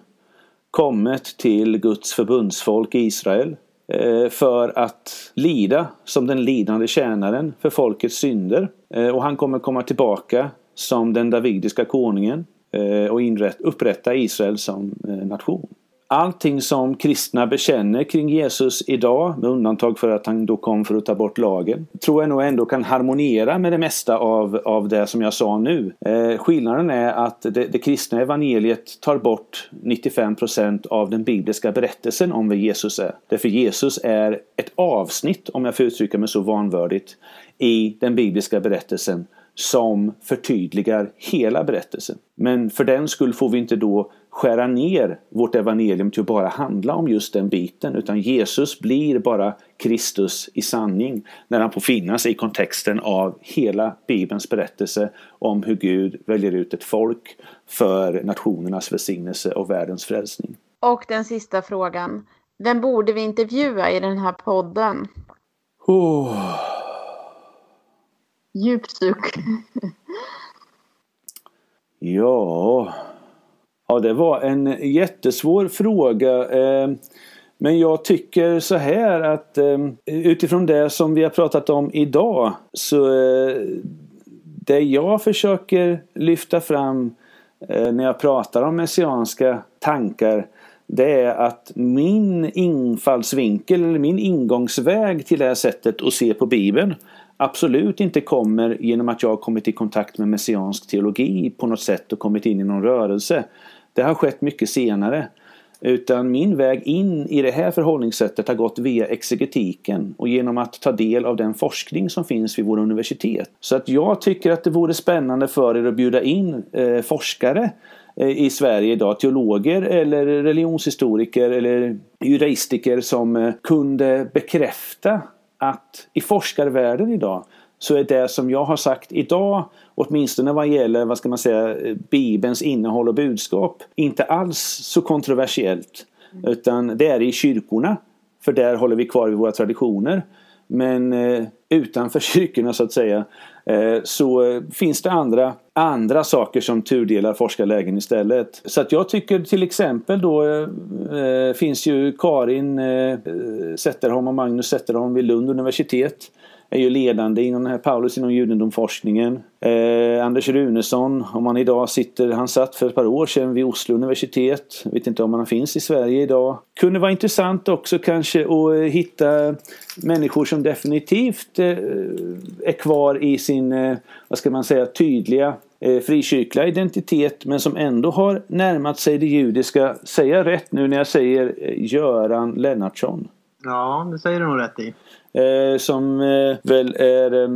kommit till Guds förbundsfolk Israel eh, för att lida som den lidande tjänaren för folkets synder. Eh, och han kommer komma tillbaka som den davidiska konungen eh, och upprätta Israel som nation allting som kristna bekänner kring Jesus idag, med undantag för att han då kom för att ta bort lagen, tror jag nog ändå kan harmoniera med det mesta av, av det som jag sa nu. Eh, skillnaden är att det, det kristna evangeliet tar bort 95% av den bibliska berättelsen om vem Jesus är. Därför Jesus är ett avsnitt, om jag får uttrycka mig så vanvördigt, i den bibliska berättelsen som förtydligar hela berättelsen. Men för den skull får vi inte då skära ner vårt evangelium till att bara handla om just den biten utan Jesus blir bara Kristus i sanning när han får finnas i kontexten av hela Bibelns berättelse om hur Gud väljer ut ett folk för nationernas välsignelse och världens frälsning. Och den sista frågan. Vem borde vi intervjua i den här podden? Oh. Djupsuk. ja... Ja, det var en jättesvår fråga. Eh, men jag tycker så här att eh, utifrån det som vi har pratat om idag så eh, det jag försöker lyfta fram när jag pratar om messianska tankar det är att min infallsvinkel eller min ingångsväg till det här sättet att se på Bibeln absolut inte kommer genom att jag har kommit i kontakt med messiansk teologi på något sätt och kommit in i någon rörelse. Det har skett mycket senare. Utan min väg in i det här förhållningssättet har gått via exegetiken och genom att ta del av den forskning som finns vid våra universitet. Så att jag tycker att det vore spännande för er att bjuda in eh, forskare eh, i Sverige idag, teologer eller religionshistoriker eller juristiker som eh, kunde bekräfta att i forskarvärlden idag så är det som jag har sagt idag, åtminstone vad gäller vad ska man säga, Bibelns innehåll och budskap, inte alls så kontroversiellt. Utan det är i kyrkorna, för där håller vi kvar vid våra traditioner. Men eh, utanför kyrkorna så att säga eh, så finns det andra, andra saker som turdelar forskarlägen istället. Så att jag tycker till exempel då eh, eh finns ju Karin eh, eh, Zetterholm och Magnus Zetterholm vid Lund universitet är ju ledande inom den här Paulus inom judendomforskningen. Eh, Anders Runesson, om han idag sitter, han satt för ett par år sedan vid Oslo universitet. Jag vet inte om han finns i Sverige idag. Kunde vara intressant också kanske att eh, hitta människor som definitivt eh, är kvar i sin, eh, vad ska man säga, tydliga eh, frikyrkliga identitet men som ändå har närmat sig det judiska. Säger jag rätt nu när jag säger eh, Göran Lennartsson? Ja, det säger du nog rätt i. Eh, som eh, väl är eh,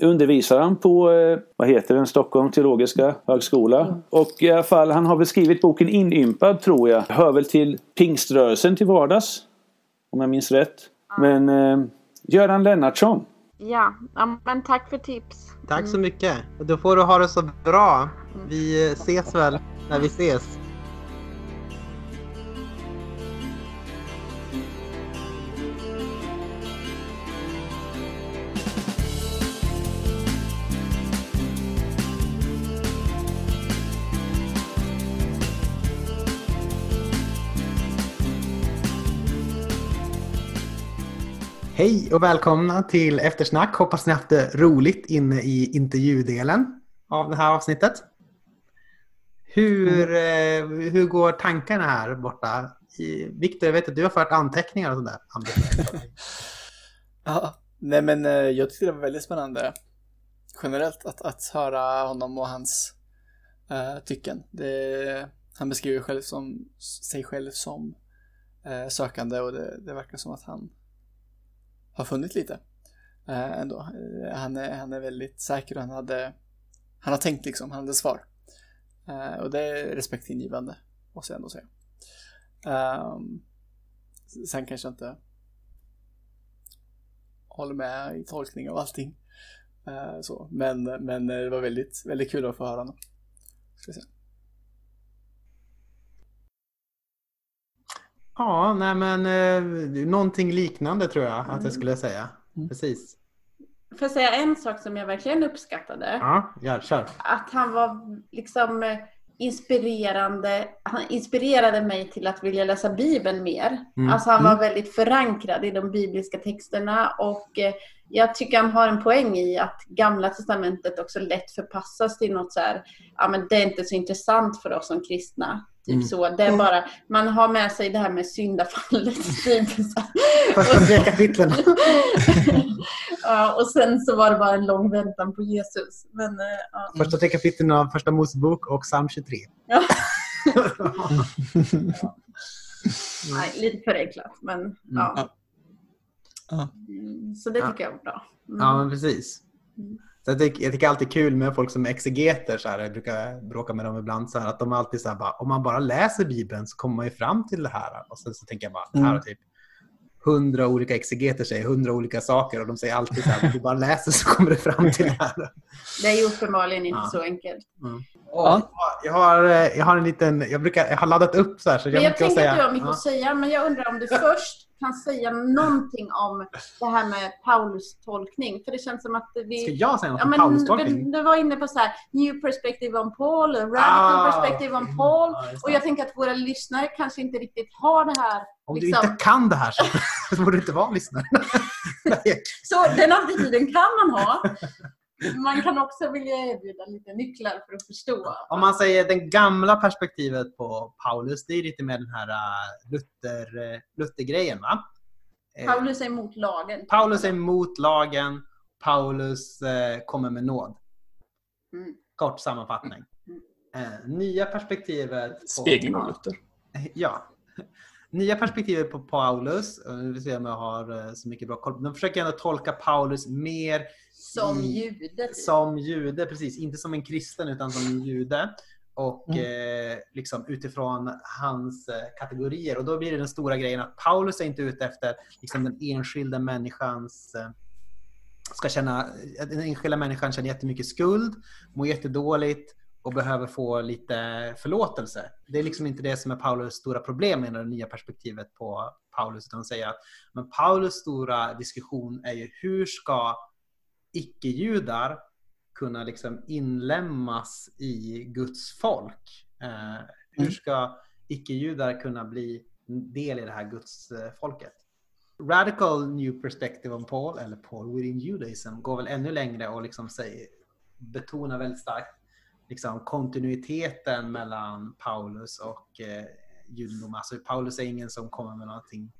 undervisaren på, eh, vad heter den, Stockholm teologiska högskola. Mm. Och i alla fall, han har väl skrivit boken Inympad tror jag. Hör väl till pingströrelsen till vardags. Om jag minns rätt. Men eh, Göran Lennartsson. Ja, men tack för tips. Tack så mycket. Då får du ha det så bra. Vi eh, ses väl när vi ses. Hej och välkomna till eftersnack. Hoppas ni haft det roligt inne i intervjudelen av det här avsnittet. Hur, mm. hur går tankarna här borta? Viktor, jag vet att du har fört anteckningar och sådär. ja, nej men eh, jag tyckte det var väldigt spännande generellt att, att höra honom och hans uh, tycken. Det, han beskriver själv som, sig själv som uh, sökande och det, det verkar som att han har funnit lite. Eh, ändå. Eh, han, är, han är väldigt säker och han hade, han har tänkt liksom, han hade svar. Eh, och det är respektingivande, måste jag ändå säga. Um, sen kanske jag inte håller med i tolkning av allting. Uh, så. Men, men det var väldigt, väldigt kul att få höra honom. Ska säga. Ja, nej men eh, någonting liknande tror jag att jag skulle säga. Mm. Precis. Får jag säga en sak som jag verkligen uppskattade? Ja, ja kör. Att han var liksom inspirerande. Han inspirerade mig till att vilja läsa Bibeln mer. Mm. Alltså han var mm. väldigt förankrad i de bibliska texterna och eh, jag tycker han har en poäng i att Gamla Testamentet också lätt förpassas till något så här, ja men det är inte så intressant för oss som kristna. Typ mm. så. Det är bara, man har med sig det här med syndafallet. Typ, Första tre kapitlen. ja, och sen så var det bara en lång väntan på Jesus. Men, eh, ja. Första tre kapitlen av Första Mosebok och psalm 23. Ja. Nej, lite förenklat, men mm. ja. Mm, så det tycker jag var bra. Mm. Ja, men precis. Mm. Så jag, tycker, jag tycker alltid är kul med folk som exegeter. Så här, jag brukar bråka med dem ibland. Så här, att de alltid så här, bara, om man bara läser Bibeln så kommer man ju fram till det här. Och sen så tänker jag bara, det här är typ hundra olika exegeter säger hundra olika saker och de säger alltid så här, om du bara läser så kommer du fram till det här. Det är ju uppenbarligen inte ja. så enkelt. Mm. Ja. Jag, har, jag har en liten, jag, brukar, jag har laddat upp så här. Så jag, jag tänker att du har mycket ja. att säga, men jag undrar om du först kan säga någonting om det här med Paulus tolkning. För det känns som att vi... Ska jag säga något om ja, Paulus tolkning? Du var inne på så här, new perspective on Paul, radical ah, perspective on Paul. Och jag tänker att våra lyssnare kanske inte riktigt har det här. Om liksom... du inte kan det här så borde du inte vara lyssnare. så den attityden kan man ha. Man kan också vilja erbjuda lite nycklar för att förstå. Om man säger det gamla perspektivet på Paulus, det är lite med den här äh, Luther, äh, Luther-grejen. Va? Eh, Paulus är emot lagen. Paulus är emot lagen. Paulus eh, kommer med nåd. Mm. Kort sammanfattning. Mm. Nya perspektivet... På, Spegling av Luther. Ja. Nya perspektivet på Paulus, nu vill se om jag har så mycket bra koll. De försöker ändå tolka Paulus mer som jude? Typ. Som jude, precis. Inte som en kristen utan som en jude. Och mm. eh, liksom utifrån hans eh, kategorier. Och då blir det den stora grejen att Paulus är inte ute efter liksom, den enskilda människans eh, ska känna, den enskilda människan känner jättemycket skuld, mår jättedåligt och behöver få lite förlåtelse. Det är liksom inte det som är Paulus stora problem med det nya perspektivet på Paulus, utan säger att men Paulus stora diskussion är ju hur ska icke-judar kunna liksom inlämmas i Guds folk? Eh, hur mm. ska icke-judar kunna bli del i det här Guds eh, folket? Radical New Perspective on Paul, eller Paul within Judaism, går väl ännu längre och liksom säger, betonar väldigt starkt liksom, kontinuiteten mellan Paulus och eh, judendomen. Alltså, Paulus är ingen som kommer med någonting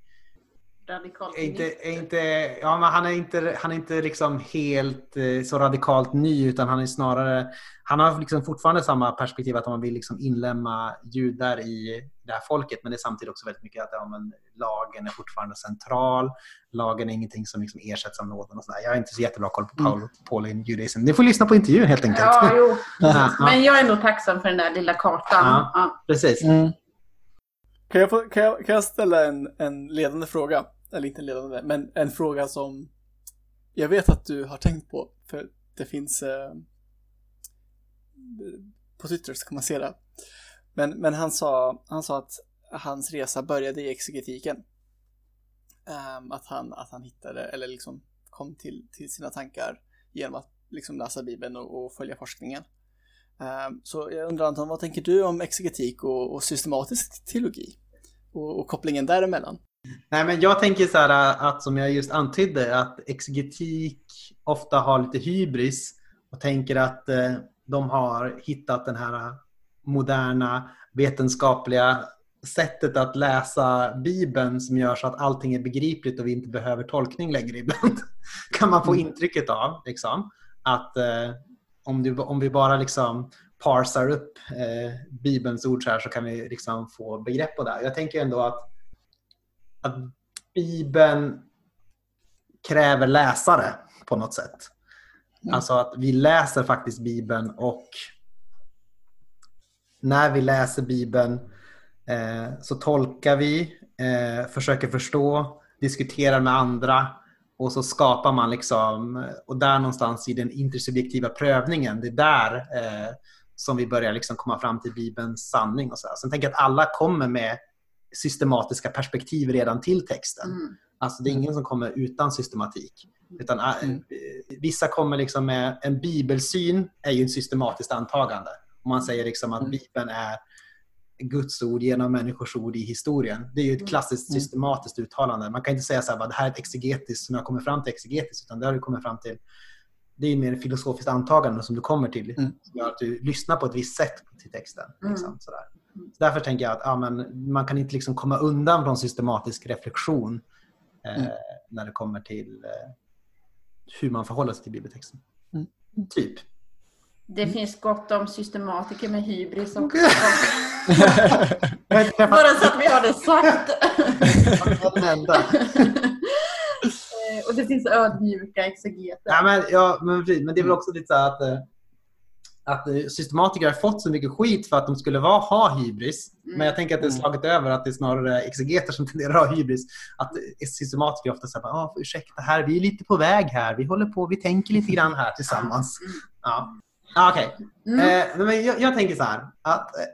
radikalt inte, inte, ja, men han är inte, han är inte liksom helt eh, så radikalt ny utan han är snarare han har liksom fortfarande samma perspektiv att man vill liksom inlämna judar i det här folket men det är samtidigt också väldigt mycket att ja, men lagen är fortfarande central. Lagen är ingenting som liksom ersätts av nåden. Och sådär. Jag har inte så jättebra koll på Paul, mm. Paul in Judaism. Ni får lyssna på intervjun helt enkelt. Ja, jo. Men jag är nog tacksam för den där lilla kartan. Ja, ja. Precis. Mm. Kan, jag få, kan, jag, kan jag ställa en, en ledande fråga? Eller inte ledande, men en fråga som jag vet att du har tänkt på, för det finns eh, på Twitter så kan man se det. Men, men han, sa, han sa att hans resa började i exegetiken. Um, att, han, att han hittade, eller liksom kom till, till sina tankar genom att liksom läsa Bibeln och, och följa forskningen. Um, så jag undrar Anton, vad tänker du om exegetik och, och systematisk teologi? Och, och kopplingen däremellan? Nej, men jag tänker så här att som jag just antydde att exegetik ofta har lite hybris och tänker att eh, de har hittat den här moderna vetenskapliga sättet att läsa Bibeln som gör så att allting är begripligt och vi inte behöver tolkning längre ibland. kan man få mm. intrycket av. Liksom. Att eh, om, du, om vi bara liksom parsar upp eh, Bibelns ord så här så kan vi liksom få begrepp på det. Jag tänker ändå att att Bibeln kräver läsare på något sätt. Mm. Alltså att vi läser faktiskt Bibeln och när vi läser Bibeln eh, så tolkar vi, eh, försöker förstå, diskuterar med andra och så skapar man liksom, och där någonstans i den intersubjektiva prövningen, det är där eh, som vi börjar liksom komma fram till Bibelns sanning. Och så. Sen tänker jag att alla kommer med systematiska perspektiv redan till texten. Mm. Alltså det är ingen som kommer utan systematik. Utan, äh, mm. Vissa kommer liksom med en bibelsyn, är ju ett systematiskt antagande. Om man säger liksom att mm. Bibeln är Guds ord genom människors ord i historien. Det är ju ett mm. klassiskt mm. systematiskt uttalande. Man kan inte säga så här, det här är ett exegetiskt som jag kommer fram till exegetiskt, utan det har du kommit fram till det är mer ett filosofiskt antagande som du kommer till. Mm. Som gör att du lyssnar på ett visst sätt till texten. Liksom, mm. sådär. Därför tänker jag att ja, men man kan inte liksom komma undan från systematisk reflektion eh, mm. när det kommer till eh, hur man förhåller sig till bibeltexten. Mm. Typ. Det mm. finns gott om systematiker med hybris också. Bara så att vi har det sagt. Eh, och det finns ödmjuka exegeter. Ja, men, ja, men, men det är väl också lite så att eh, att eh, systematiker har fått så mycket skit för att de skulle vara, ha hybris. Mm. Men jag tänker att det är mm. slagit över att det är snarare exegeter som tenderar att ha hybris. Att systematiker ofta säger ah, ursäkta här, vi är lite på väg här. Vi håller på, vi tänker lite grann här tillsammans. Mm. Ja. Ah, Okej. Okay. Mm. Eh, jag, jag, tänker så här att eh,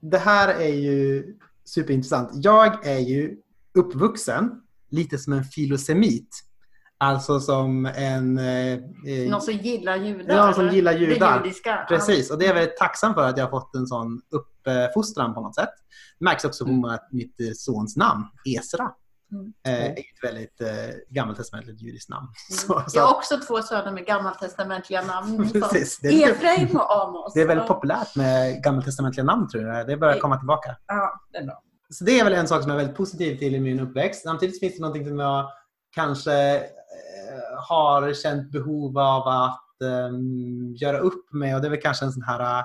det här är ju superintressant. Jag är ju uppvuxen lite som en filosemit. Alltså som en... Eh, eh, någon som gillar judar? Någon som gillar judar. Det judiska. Precis, och det är jag väldigt tacksam för att jag har fått en sån uppfostran på något sätt. Det märks också på mm. mitt eh, sons namn, Esra. Mm. Eh, är ett väldigt eh, gammaltestamentligt judiskt namn. Mm. Så, så. Jag har också två söner med gammaltestamentliga namn. Precis, Efraim och Amos. Det är väldigt populärt med gammaltestamentliga namn tror jag. Det börjar komma tillbaka. Ja, det är bra. Så det är väl en sak som jag är väldigt positiv till i min uppväxt. Samtidigt finns det någonting som jag kanske har känt behov av att um, göra upp med och det är väl kanske en sån här uh,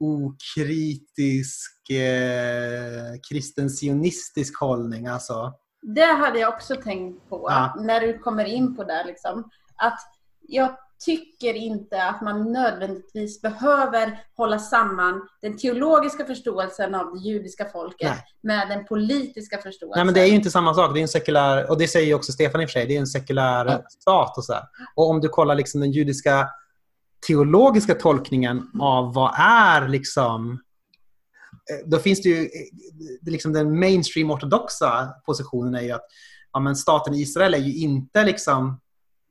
okritisk uh, kristen sionistisk hållning. Alltså. Det hade jag också tänkt på ja. när du kommer in på det. Liksom. Att jag tycker inte att man nödvändigtvis behöver hålla samman den teologiska förståelsen av det judiska folket Nej. med den politiska förståelsen. Nej, men det är ju inte samma sak. Det är en sekulär, och det säger ju också Stefan i och för sig, det är en sekulär Ja. stat. Och, så här. och om du kollar liksom den judiska teologiska tolkningen av vad är liksom eh, då finns det ju, eh, liksom den mainstream ortodoxa positionen är ju att ja, men staten Israel är ju inte liksom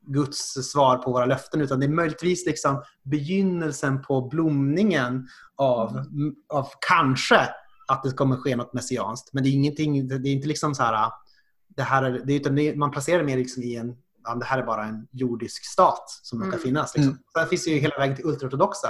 Guds svar på våra löften utan det är möjligtvis liksom begynnelsen på blomningen av, av kanske att det kommer ske något messianskt. Men det är ingenting, det är inte liksom så här, det här är, det utan det, man placerar det mer liksom i en, ja, det här är bara en jordisk stat som råkar Mm. finnas. Liksom. Mm. Sen finns det ju hela vägen till ultraortodoxa,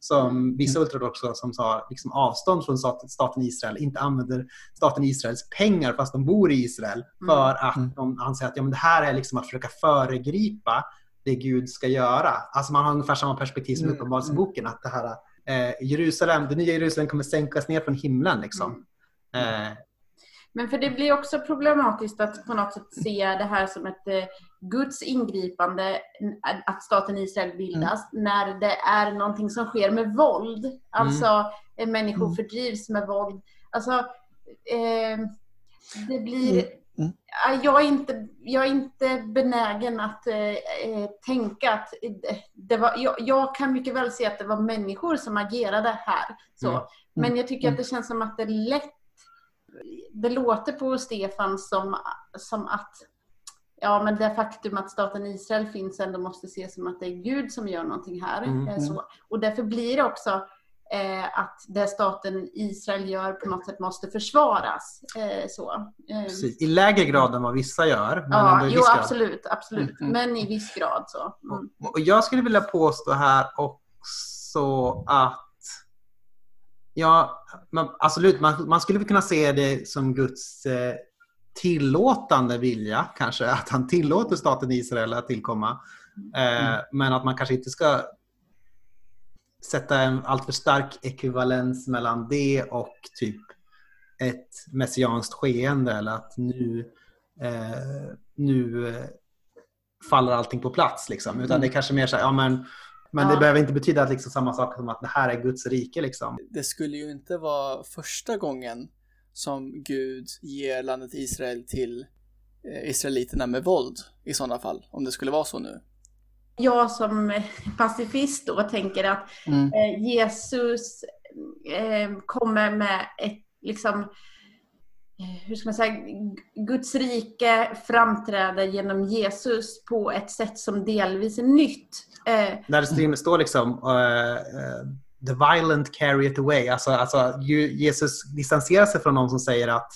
som vissa ultraortodoxa som tar liksom avstånd från staten, Israel, inte använder staten Israels pengar fast de bor i Israel, Mm. för att Mm. de anser att ja, men det här är liksom att försöka föregripa det Gud ska göra. Alltså man har ungefär samma perspektiv som Mm. Uppenbarelseboken, att det här eh, Jerusalem, det nya Jerusalem kommer sänkas ner från himlen. Liksom. Mm. Eh, Men för det blir också problematiskt att på något sätt se det här som ett eh, Guds ingripande, att staten Israel bildas, när det är någonting som sker med våld. Alltså eh, människor Mm. fördrivs med våld. Alltså, eh, det blir... Mm. Mm. Ja, Jag, är inte, jag är inte benägen att eh, eh, tänka att det- det var... Jag, jag kan mycket väl se att det var människor som agerade här. Så. Mm. Men jag tycker att det känns som att det är lätt det låter på Stefan som, som att ja, men det faktum att staten Israel finns ändå måste ses som att det är Gud som gör någonting här. Mm, Eh, Så. Och därför blir det också eh, att det staten Israel gör på något sätt måste försvaras. Eh, så. Eh, precis. I lägre grad än vad vissa gör. Ja, jo absolut, absolut. Mm, mm. Men i viss grad så. Mm. Och- jag skulle vilja påstå här också att Ja, man, absolut. Man, man skulle kunna se det som Guds eh, tillåtande vilja, kanske. Att han tillåter staten Israel att tillkomma. Eh, Men att man kanske inte ska sätta en alltför stark ekvivalens mellan det och typ ett messianskt skeende eller att nu, eh, nu eh, faller allting på plats. Liksom. Utan det är kanske mer så här, ja men, men det Ja. behöver inte betyda att liksom samma sak som att det här är Guds rike. Liksom. Det skulle ju inte vara första gången som Gud ger landet Israel till eh, israeliterna med våld i sådana fall, om det skulle vara så nu. Jag som pacifist då tänker att Mm. eh, Jesus eh, kommer med ett liksom eh, hur ska man säga, Guds rike framträder genom Jesus på ett sätt som delvis är nytt. Eh, Där det står- står liksom eh, eh, the violent carry it away. Alltså, alltså Jesus distanserar sig från de som säger att,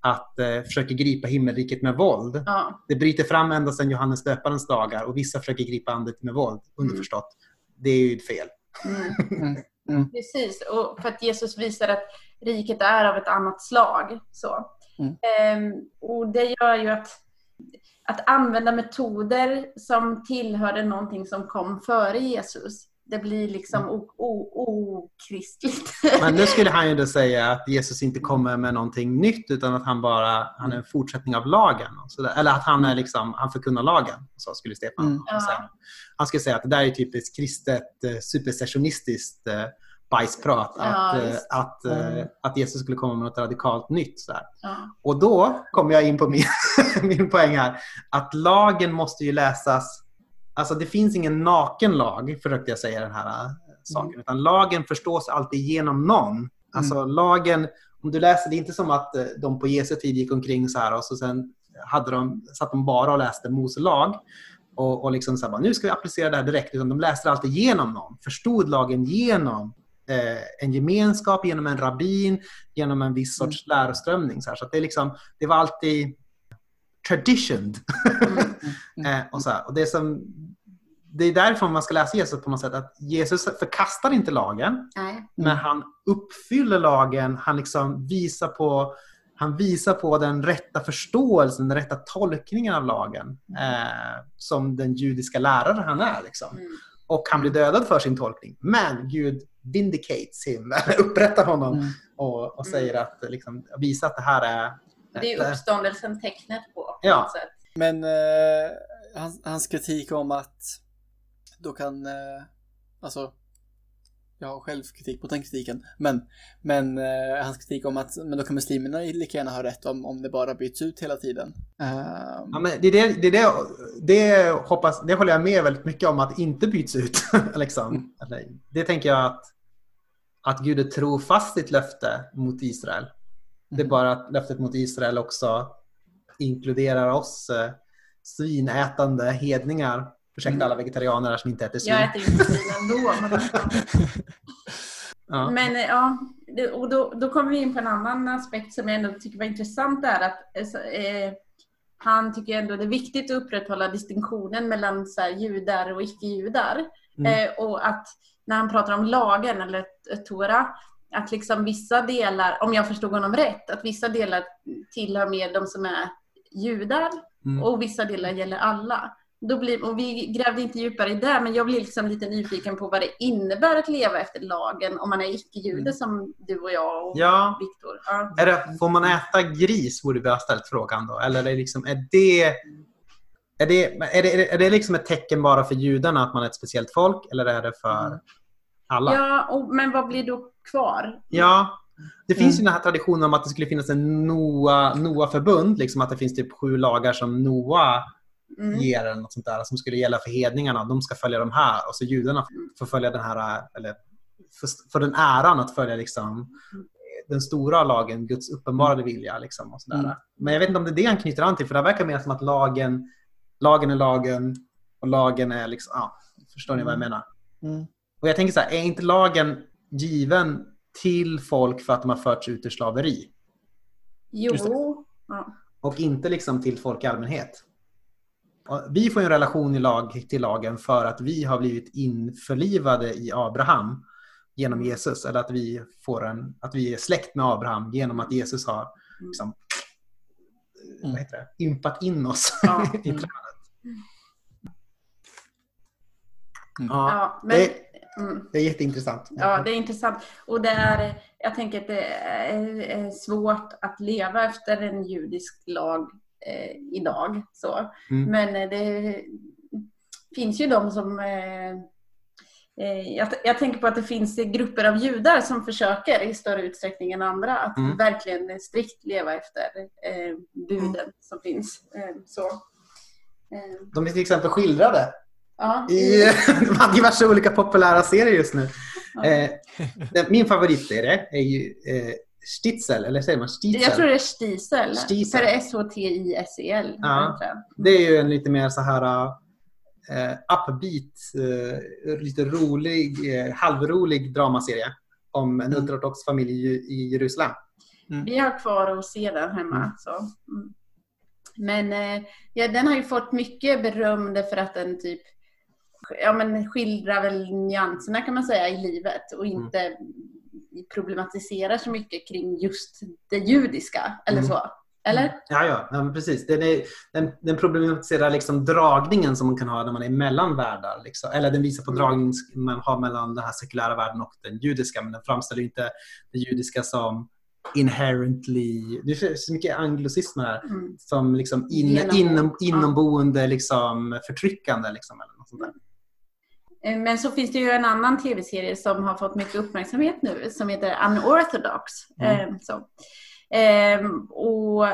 att eh, försöker gripa himmelriket med våld. ja, Det bryter fram ända sedan Johannes döparens dagar och vissa försöker gripa andet med våld, underförstått. Det är ju fel. mm. Mm. Mm. Precis, och för att Jesus visar att riket är av ett annat slag. Så. Mm. Ehm, och det gör ju att, att använda metoder som tillhörde någonting som kom före Jesus, det blir liksom o- okristligt. Men nu skulle han ju då säga att Jesus inte kommer med någonting nytt utan att han bara han är en fortsättning av lagen. Och så där. Eller att han, är liksom, han förkunnar lagen. Så skulle Stefan Mm. Ja. säga. Han skulle säga att det där är typiskt kristet eh, supersessionistiskt eh, bajsprat. Ja, att, visst. att, eh, Mm. att Jesus skulle komma med något radikalt nytt. Så där. ja. Och då kommer jag in på min, min poäng här. Att lagen måste ju läsas... Alltså det finns ingen naken lag, försökte jag säga den här äh, saken. Utan lagen förstås alltid genom någon. Alltså lagen, om du läser, det är inte som att eh, de på Jesu tid gick omkring så här och så sen hade de, satt de bara och läste Mose lag. Och, och liksom så här, bara, nu ska vi applicera det här direkt. Utan de läste alltid genom någon. Förstod lagen genom eh, en gemenskap, genom en rabbin, genom en viss sorts läroströmning. Så, här. så det, är liksom, det var alltid traditioned. Mm. eh, och så här. Och det, som, det är därför man ska läsa Jesus på något sätt. Att Jesus förkastar inte lagen, Nej. men han uppfyller lagen. Han liksom visar på han visar på den rätta förståelsen, den rätta tolkningen av lagen eh, som den judiska lärare han är. Liksom. Mm. Och han blir dödad för sin tolkning. Men Gud vindicates him, upprättar honom Mm. och, och säger att, liksom, visar att det här är... Det är uppståndelsen tecknet på. på Ja. sätt. Men eh, hans, hans kritik om att då kan, eh, alltså, jag har själv kritik mot den kritiken, men, men eh, hans kritik om att men då kan muslimerna lika gärna ha rätt om, om det bara byts ut hela tiden. Um, Ja, men det, är det, det, är det, det, hoppas, det håller jag med väldigt mycket om att inte byts ut. liksom. Mm. Eller, Det tänker jag att, att Gud tror fast sitt löfte mot Israel. Det är bara att löftet mot Israel också inkluderar oss eh, svinätande hedningar. Ursäkta Mm. alla vegetarianer som inte äter svin. Jag äter ju inte svin ändå. Men, Ja. men eh, ja, och då, då kommer vi in på en annan aspekt som jag ändå tycker var intressant. Där, att, eh, eh, han tycker ändå det är viktigt att upprätthålla distinktionen mellan så här, judar och icke-judar. Mm. Eh, och att när han pratar om lagen, eller Tora, att liksom vissa delar, om jag förstod honom rätt, att vissa delar tillhör mer de som är judar Mm. och vissa delar gäller alla. Då blir, och vi grävde inte djupare i det, men jag blir liksom lite nyfiken på vad det innebär att leva efter lagen om man är icke-jude Mm. som du och jag och Ja. Viktor. Ja. Är det, får man äta gris borde vi ha ställt frågan då. Eller är det, liksom, är det, är det, är det, är det liksom ett tecken bara för judarna att man är ett speciellt folk eller är det för alla? Ja. Ja, och, men vad blir då kvar? Det finns ju den här traditionen om att det skulle finnas en Noa, Noa-förbund. Liksom att det finns typ sju lagar som Noa Mm. ger eller något sånt där, som skulle gälla för hedningarna. De ska följa de här och så judarna får följa den här, eller för, för den äran att följa liksom den stora lagen, Guds uppenbarade vilja. Liksom, och sådär. Mm. Men jag vet inte om det är det han knyter an till, för det verkar mer som att lagen, lagen är lagen och lagen är liksom, ja, förstår ni vad jag menar? mm. Och jag tänker så här, är inte lagen given till folk för att de har förts ut ur slaveri? Jo. Ja. och inte liksom till folk i allmänhet. Vi får en relation i lag, till lagen för att vi har blivit införlivade i Abraham genom Jesus. Eller att vi, får en, att vi är släkt med Abraham genom att Jesus har liksom, vad heter det, ympat in oss Ja. i trädet. Mm. Ja, men, det, mm. det är jätteintressant. Ja, det är intressant. Och det är, jag tänker att det är svårt att leva efter en judisk lag eh, idag. Så. Mm. Men eh, det finns ju de som... Eh, eh, jag, jag tänker på att det finns grupper av judar som försöker i större utsträckning än andra att Mm. verkligen strikt leva efter eh, buden som finns. Eh, så. Eh, De är till exempel skildrade ja, i diverse olika populära serier just nu. Ja. Eh, min favoritserie är ju eh, Stitzel, eller säger man Stitzel? Jag tror det är Stiesel. Stiesel. För det är S-H-T-I-S-E-L. Ja. Det är ju en lite mer så här eh, upbeat, eh, lite rolig, eh, halvrolig dramaserie om en Mm. ultraortodox familj i, i Jerusalem. Vi har kvar att se den hemma. Mm. Så. Mm. Men eh, ja, den har ju fått mycket beröm för att den typ ja, men skildrar väl nyanserna kan man säga i livet och Mm. inte problematiserar så mycket kring just det judiska. Eller Mm. så. Eller? Ja, ja, ja men precis. Den, är, den, den problematiserar liksom dragningen som man kan ha när man är mellan världar. Liksom. Eller den visar på Mm. dragningen man har mellan den här sekulära världen och den judiska. Men den framställer inte det judiska som inherently... Det är så mycket anglosismer här. Mm. Som liksom in, inom, inomboende liksom, förtryckande. Liksom, eller något sånt där. Eh, Men så finns det ju en annan tv-serie som har fått mycket uppmärksamhet nu som heter Unorthodox. Mm. Eh, så. Ehm, och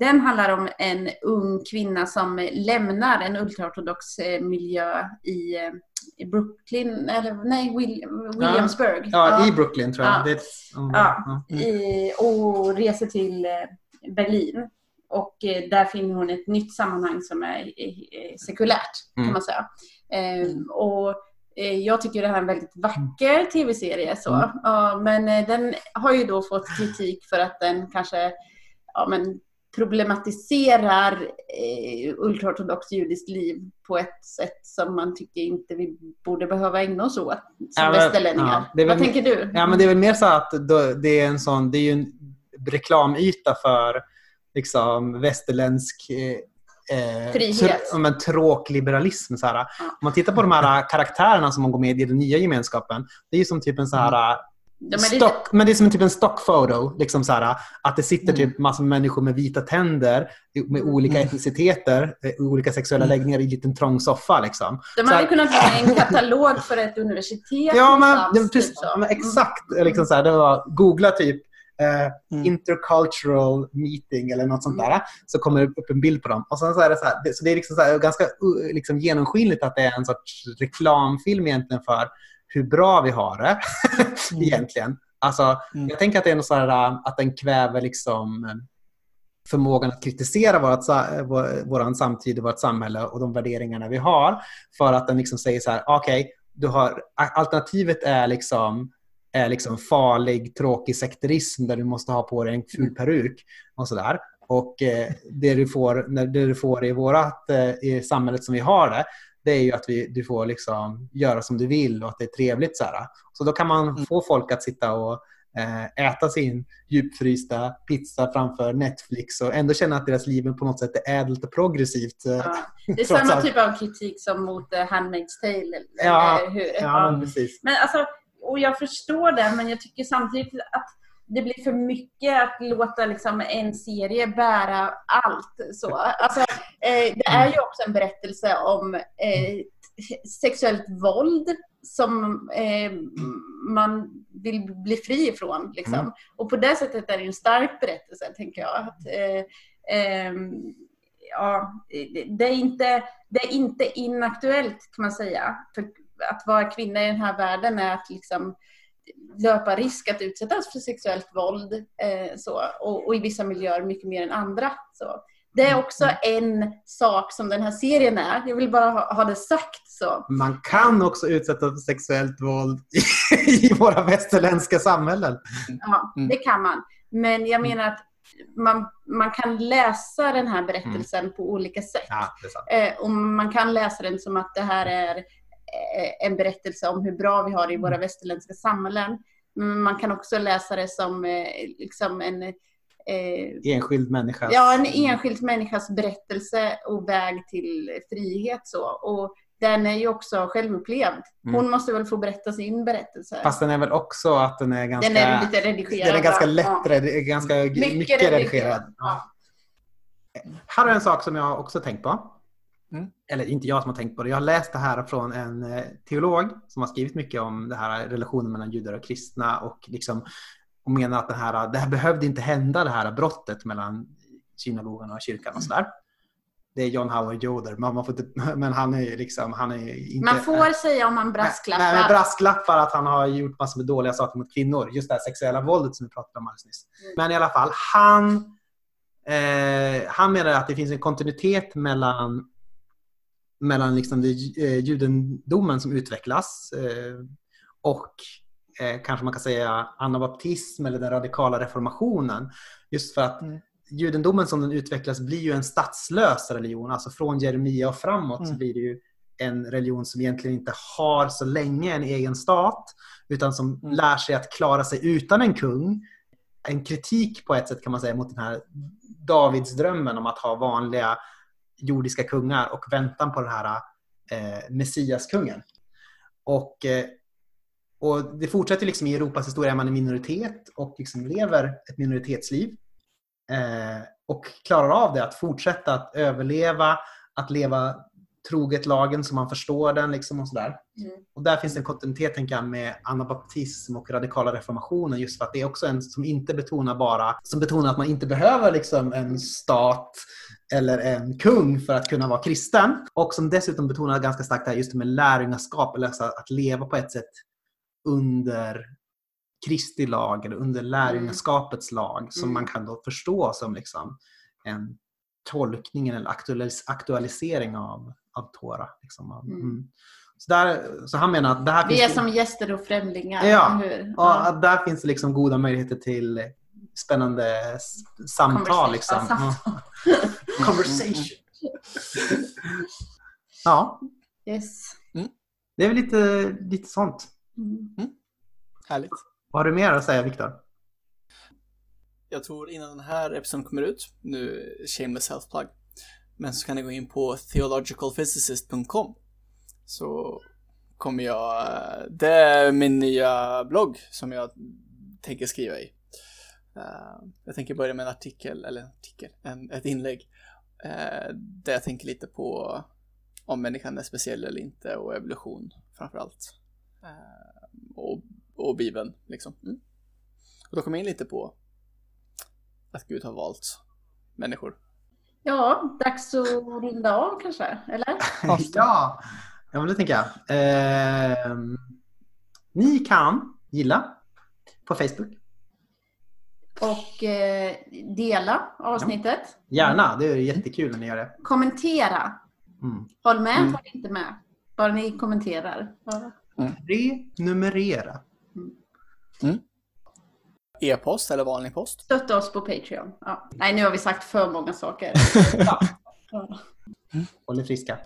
den handlar om en ung kvinna som lämnar en ultraortodox eh, miljö i, eh, i Brooklyn, eller nej, Will, Williamsburg. Ja, i Brooklyn tror jag. Ja. Det om- Ja. ja. i, och reser till Berlin. Och där finner hon ett nytt sammanhang som är sekulärt, kan Mm. man säga. Ehm, och jag tycker det här är en väldigt vacker tv-serie. Så. Mm. Ja, men eh, den har ju då fått kritik för att den kanske ja, men, problematiserar eh, ultraortodoxt judiskt liv på ett sätt som man tycker inte vi borde behöva ägna oss åt som Ja, västerlänningar. ja, Vad tänker du? Ja, men det är väl mer så att det är en sån, det är ju en reklamyta för liksom västerländsk eh, eh, Frihet. men, tråkliberalism. Så här. Om man tittar på de här karaktärerna som man går med i den nya gemenskapen. Det är ju som typ en så här Ja, men det- stock, men det är som en typ en stockfoto. Liksom så här, att det sitter Mm. typ massor med människor med vita tänder med olika Mm. etniciteter, eh, olika sexuella Mm. läggningar i en liten trång soffa. Liksom. De Så här- hade kunnat vara en katalog för ett universitet Ja, men, ja, precis, typ men exakt. Liksom så här, det var, googla typ eh, Mm. intercultural meeting eller något sånt där. Så kommer det upp en bild på dem. Och sen så är det, så här, det, så det är liksom så ganska liksom genomskinligt att det är en sorts reklamfilm egentligen för hur bra vi har det. egentligen. Alltså, Mm. Jag tänker att det är något så här, uh, att den kväver liksom eh, förmågan att kritisera vårt, sa- vår, våran samtid och vårt samhälle och de värderingarna vi har. För att den liksom säger så här, okej, du har, alternativet är liksom, är liksom farlig, tråkig sekterism där du måste ha på dig en ful peruk och sådär. Och eh, det, du får, när, det du får i, vårat, eh, i samhället som vi har det, det är ju att vi, du får liksom göra som du vill och att det är trevligt. Så, här. så då kan man Mm. få folk att sitta och eh, äta sin djupfrysta pizza framför Netflix och ändå känna att deras liv på något sätt är ädelt och progressivt. Ja. Det är samma allt. typ av kritik som mot Handmaid's Tale. Eller Ja, hur? Ja, men precis. Men alltså, och jag förstår det, men jag tycker samtidigt att det blir för mycket att låta liksom en serie bära allt. Så. Alltså, eh, det är ju också en berättelse om eh, sexuellt våld som eh, man vill bli fri ifrån. Liksom. Mm. Och på det sättet är det en stark berättelse, tänker jag. Att, eh, ehm, ja, det- det, är inte, det är inte inaktuellt, kan man säga. För att vara kvinna i den här världen är att liksom löpa risk att utsättas för sexuellt våld eh, så, och, och i vissa miljöer mycket mer än andra. Så. Det är också en sak som den här serien är. Jag vill bara ha, ha det sagt. så. Man kan också utsättas för sexuellt våld i, i våra västerländska samhällen. Ja, Mm. det kan man. Men jag menar att man, man kan läsa den här berättelsen på olika sätt. Ja. Eh, och man kan läsa den som att det här är en berättelse om hur bra vi har det i våra västerländska samhällen. Men man kan också läsa det som eh, liksom en, eh, Enskild människa. ja, en enskild människas berättelse och väg till frihet. Så. Och den är ju också självupplevd. Hon Mm. måste väl få berätta sin berättelse. Fast den är väl också att den är ganska... den är lite redigerad. den är ganska lätt, Ja. redi- ganska mycket, redigerad. Ja. Här är en sak som jag också tänkt på. Mm. Eller inte jag som har tänkt på det. Jag har läst det här från en eh, teolog som har skrivit mycket om det här relationen mellan judar och kristna och, liksom, och menar att det här, det här behövde inte hända, det här brottet mellan synagogan och kyrkan och sådär. Det är John Howard Joder, men, man får inte, men han är ju liksom, han är inte... Man får säga om man brasklappar. Nej, men brasklappar att han har gjort massor med dåliga saker mot kvinnor. Just det här sexuella våldet som vi pratade om alldeles nyss. Mm. Men i alla fall, han, eh, han menar att det finns en kontinuitet mellan, mellan liksom det, eh, judendomen som utvecklas eh, och eh, kanske man kan säga anabaptism eller den radikala reformationen. Just för att Mm. judendomen som den utvecklas blir ju en statslös religion. Alltså från Jeremia och framåt så Mm. blir det ju en religion som egentligen inte har så länge en egen stat utan som Mm. lär sig att klara sig utan en kung. En kritik på ett sätt kan man säga mot den här Davidsdrömmen om att ha vanliga jordiska kungar och väntan på den här eh, Messiaskungen. Och, eh, och det fortsätter liksom i Europas historia, är man en minoritet och liksom lever ett minoritetsliv. Eh, och klarar av det, att fortsätta att överleva, att leva troget lagen så man förstår den. Liksom och sådär. Mm. Och där finns en kontinuitet tänker jag, med anabaptism och radikala reformationen just för att det är också en som inte betonar bara som betonar att man inte behöver liksom en stat eller en kung för att kunna vara kristen. Och som dessutom betonar ganska starkt det här just med lärjungaskap, eller alltså att leva på ett sätt under Kristi lag eller under lärjungaskapets lag som Mm. man kan då förstå som liksom en tolkning eller aktualis aktualisering av, av Tora. Liksom. Mm. Mm. Så, där, så han menar att det här Vi finns är som gäster och främlingar. Ja. hur? Ja, där finns det liksom goda möjligheter till spännande samtal. Liksom. Conversation. Ja. Conversation. Ja, Yes. det är väl lite, lite sånt. Mm. Härligt. Vad har du mer att säga, Viktor? Jag tror innan den här episoden kommer ut, nu shameless self-plug, men så kan ni gå in på theologicalphysicist.com. Så kommer jag, det är min nya blogg som jag tänker skriva i. Uh, jag tänker börja med en artikel, eller en artikel, en, ett inlägg. Uh, där jag tänker lite på om människan är speciell eller inte och evolution framför allt. Uh, och, och Bibeln liksom. Mm. Och då kommer jag in lite på att Gud har valt människor. Ja, dags att runda av kanske, eller? ja, ja men det tänker jag. Eh, ni kan gilla på Facebook. Och eh, dela avsnittet. Ja. Gärna, det är jättekul när ni gör det. Kommentera. Mm. Håll med, mm. håll inte med. Bara ni kommenterar. Mm. Renumrera. Mm. E-post eller vanlig post? Stötta oss på Patreon. Ja. Nej, nu har vi sagt för många saker. ja. Håll er friska.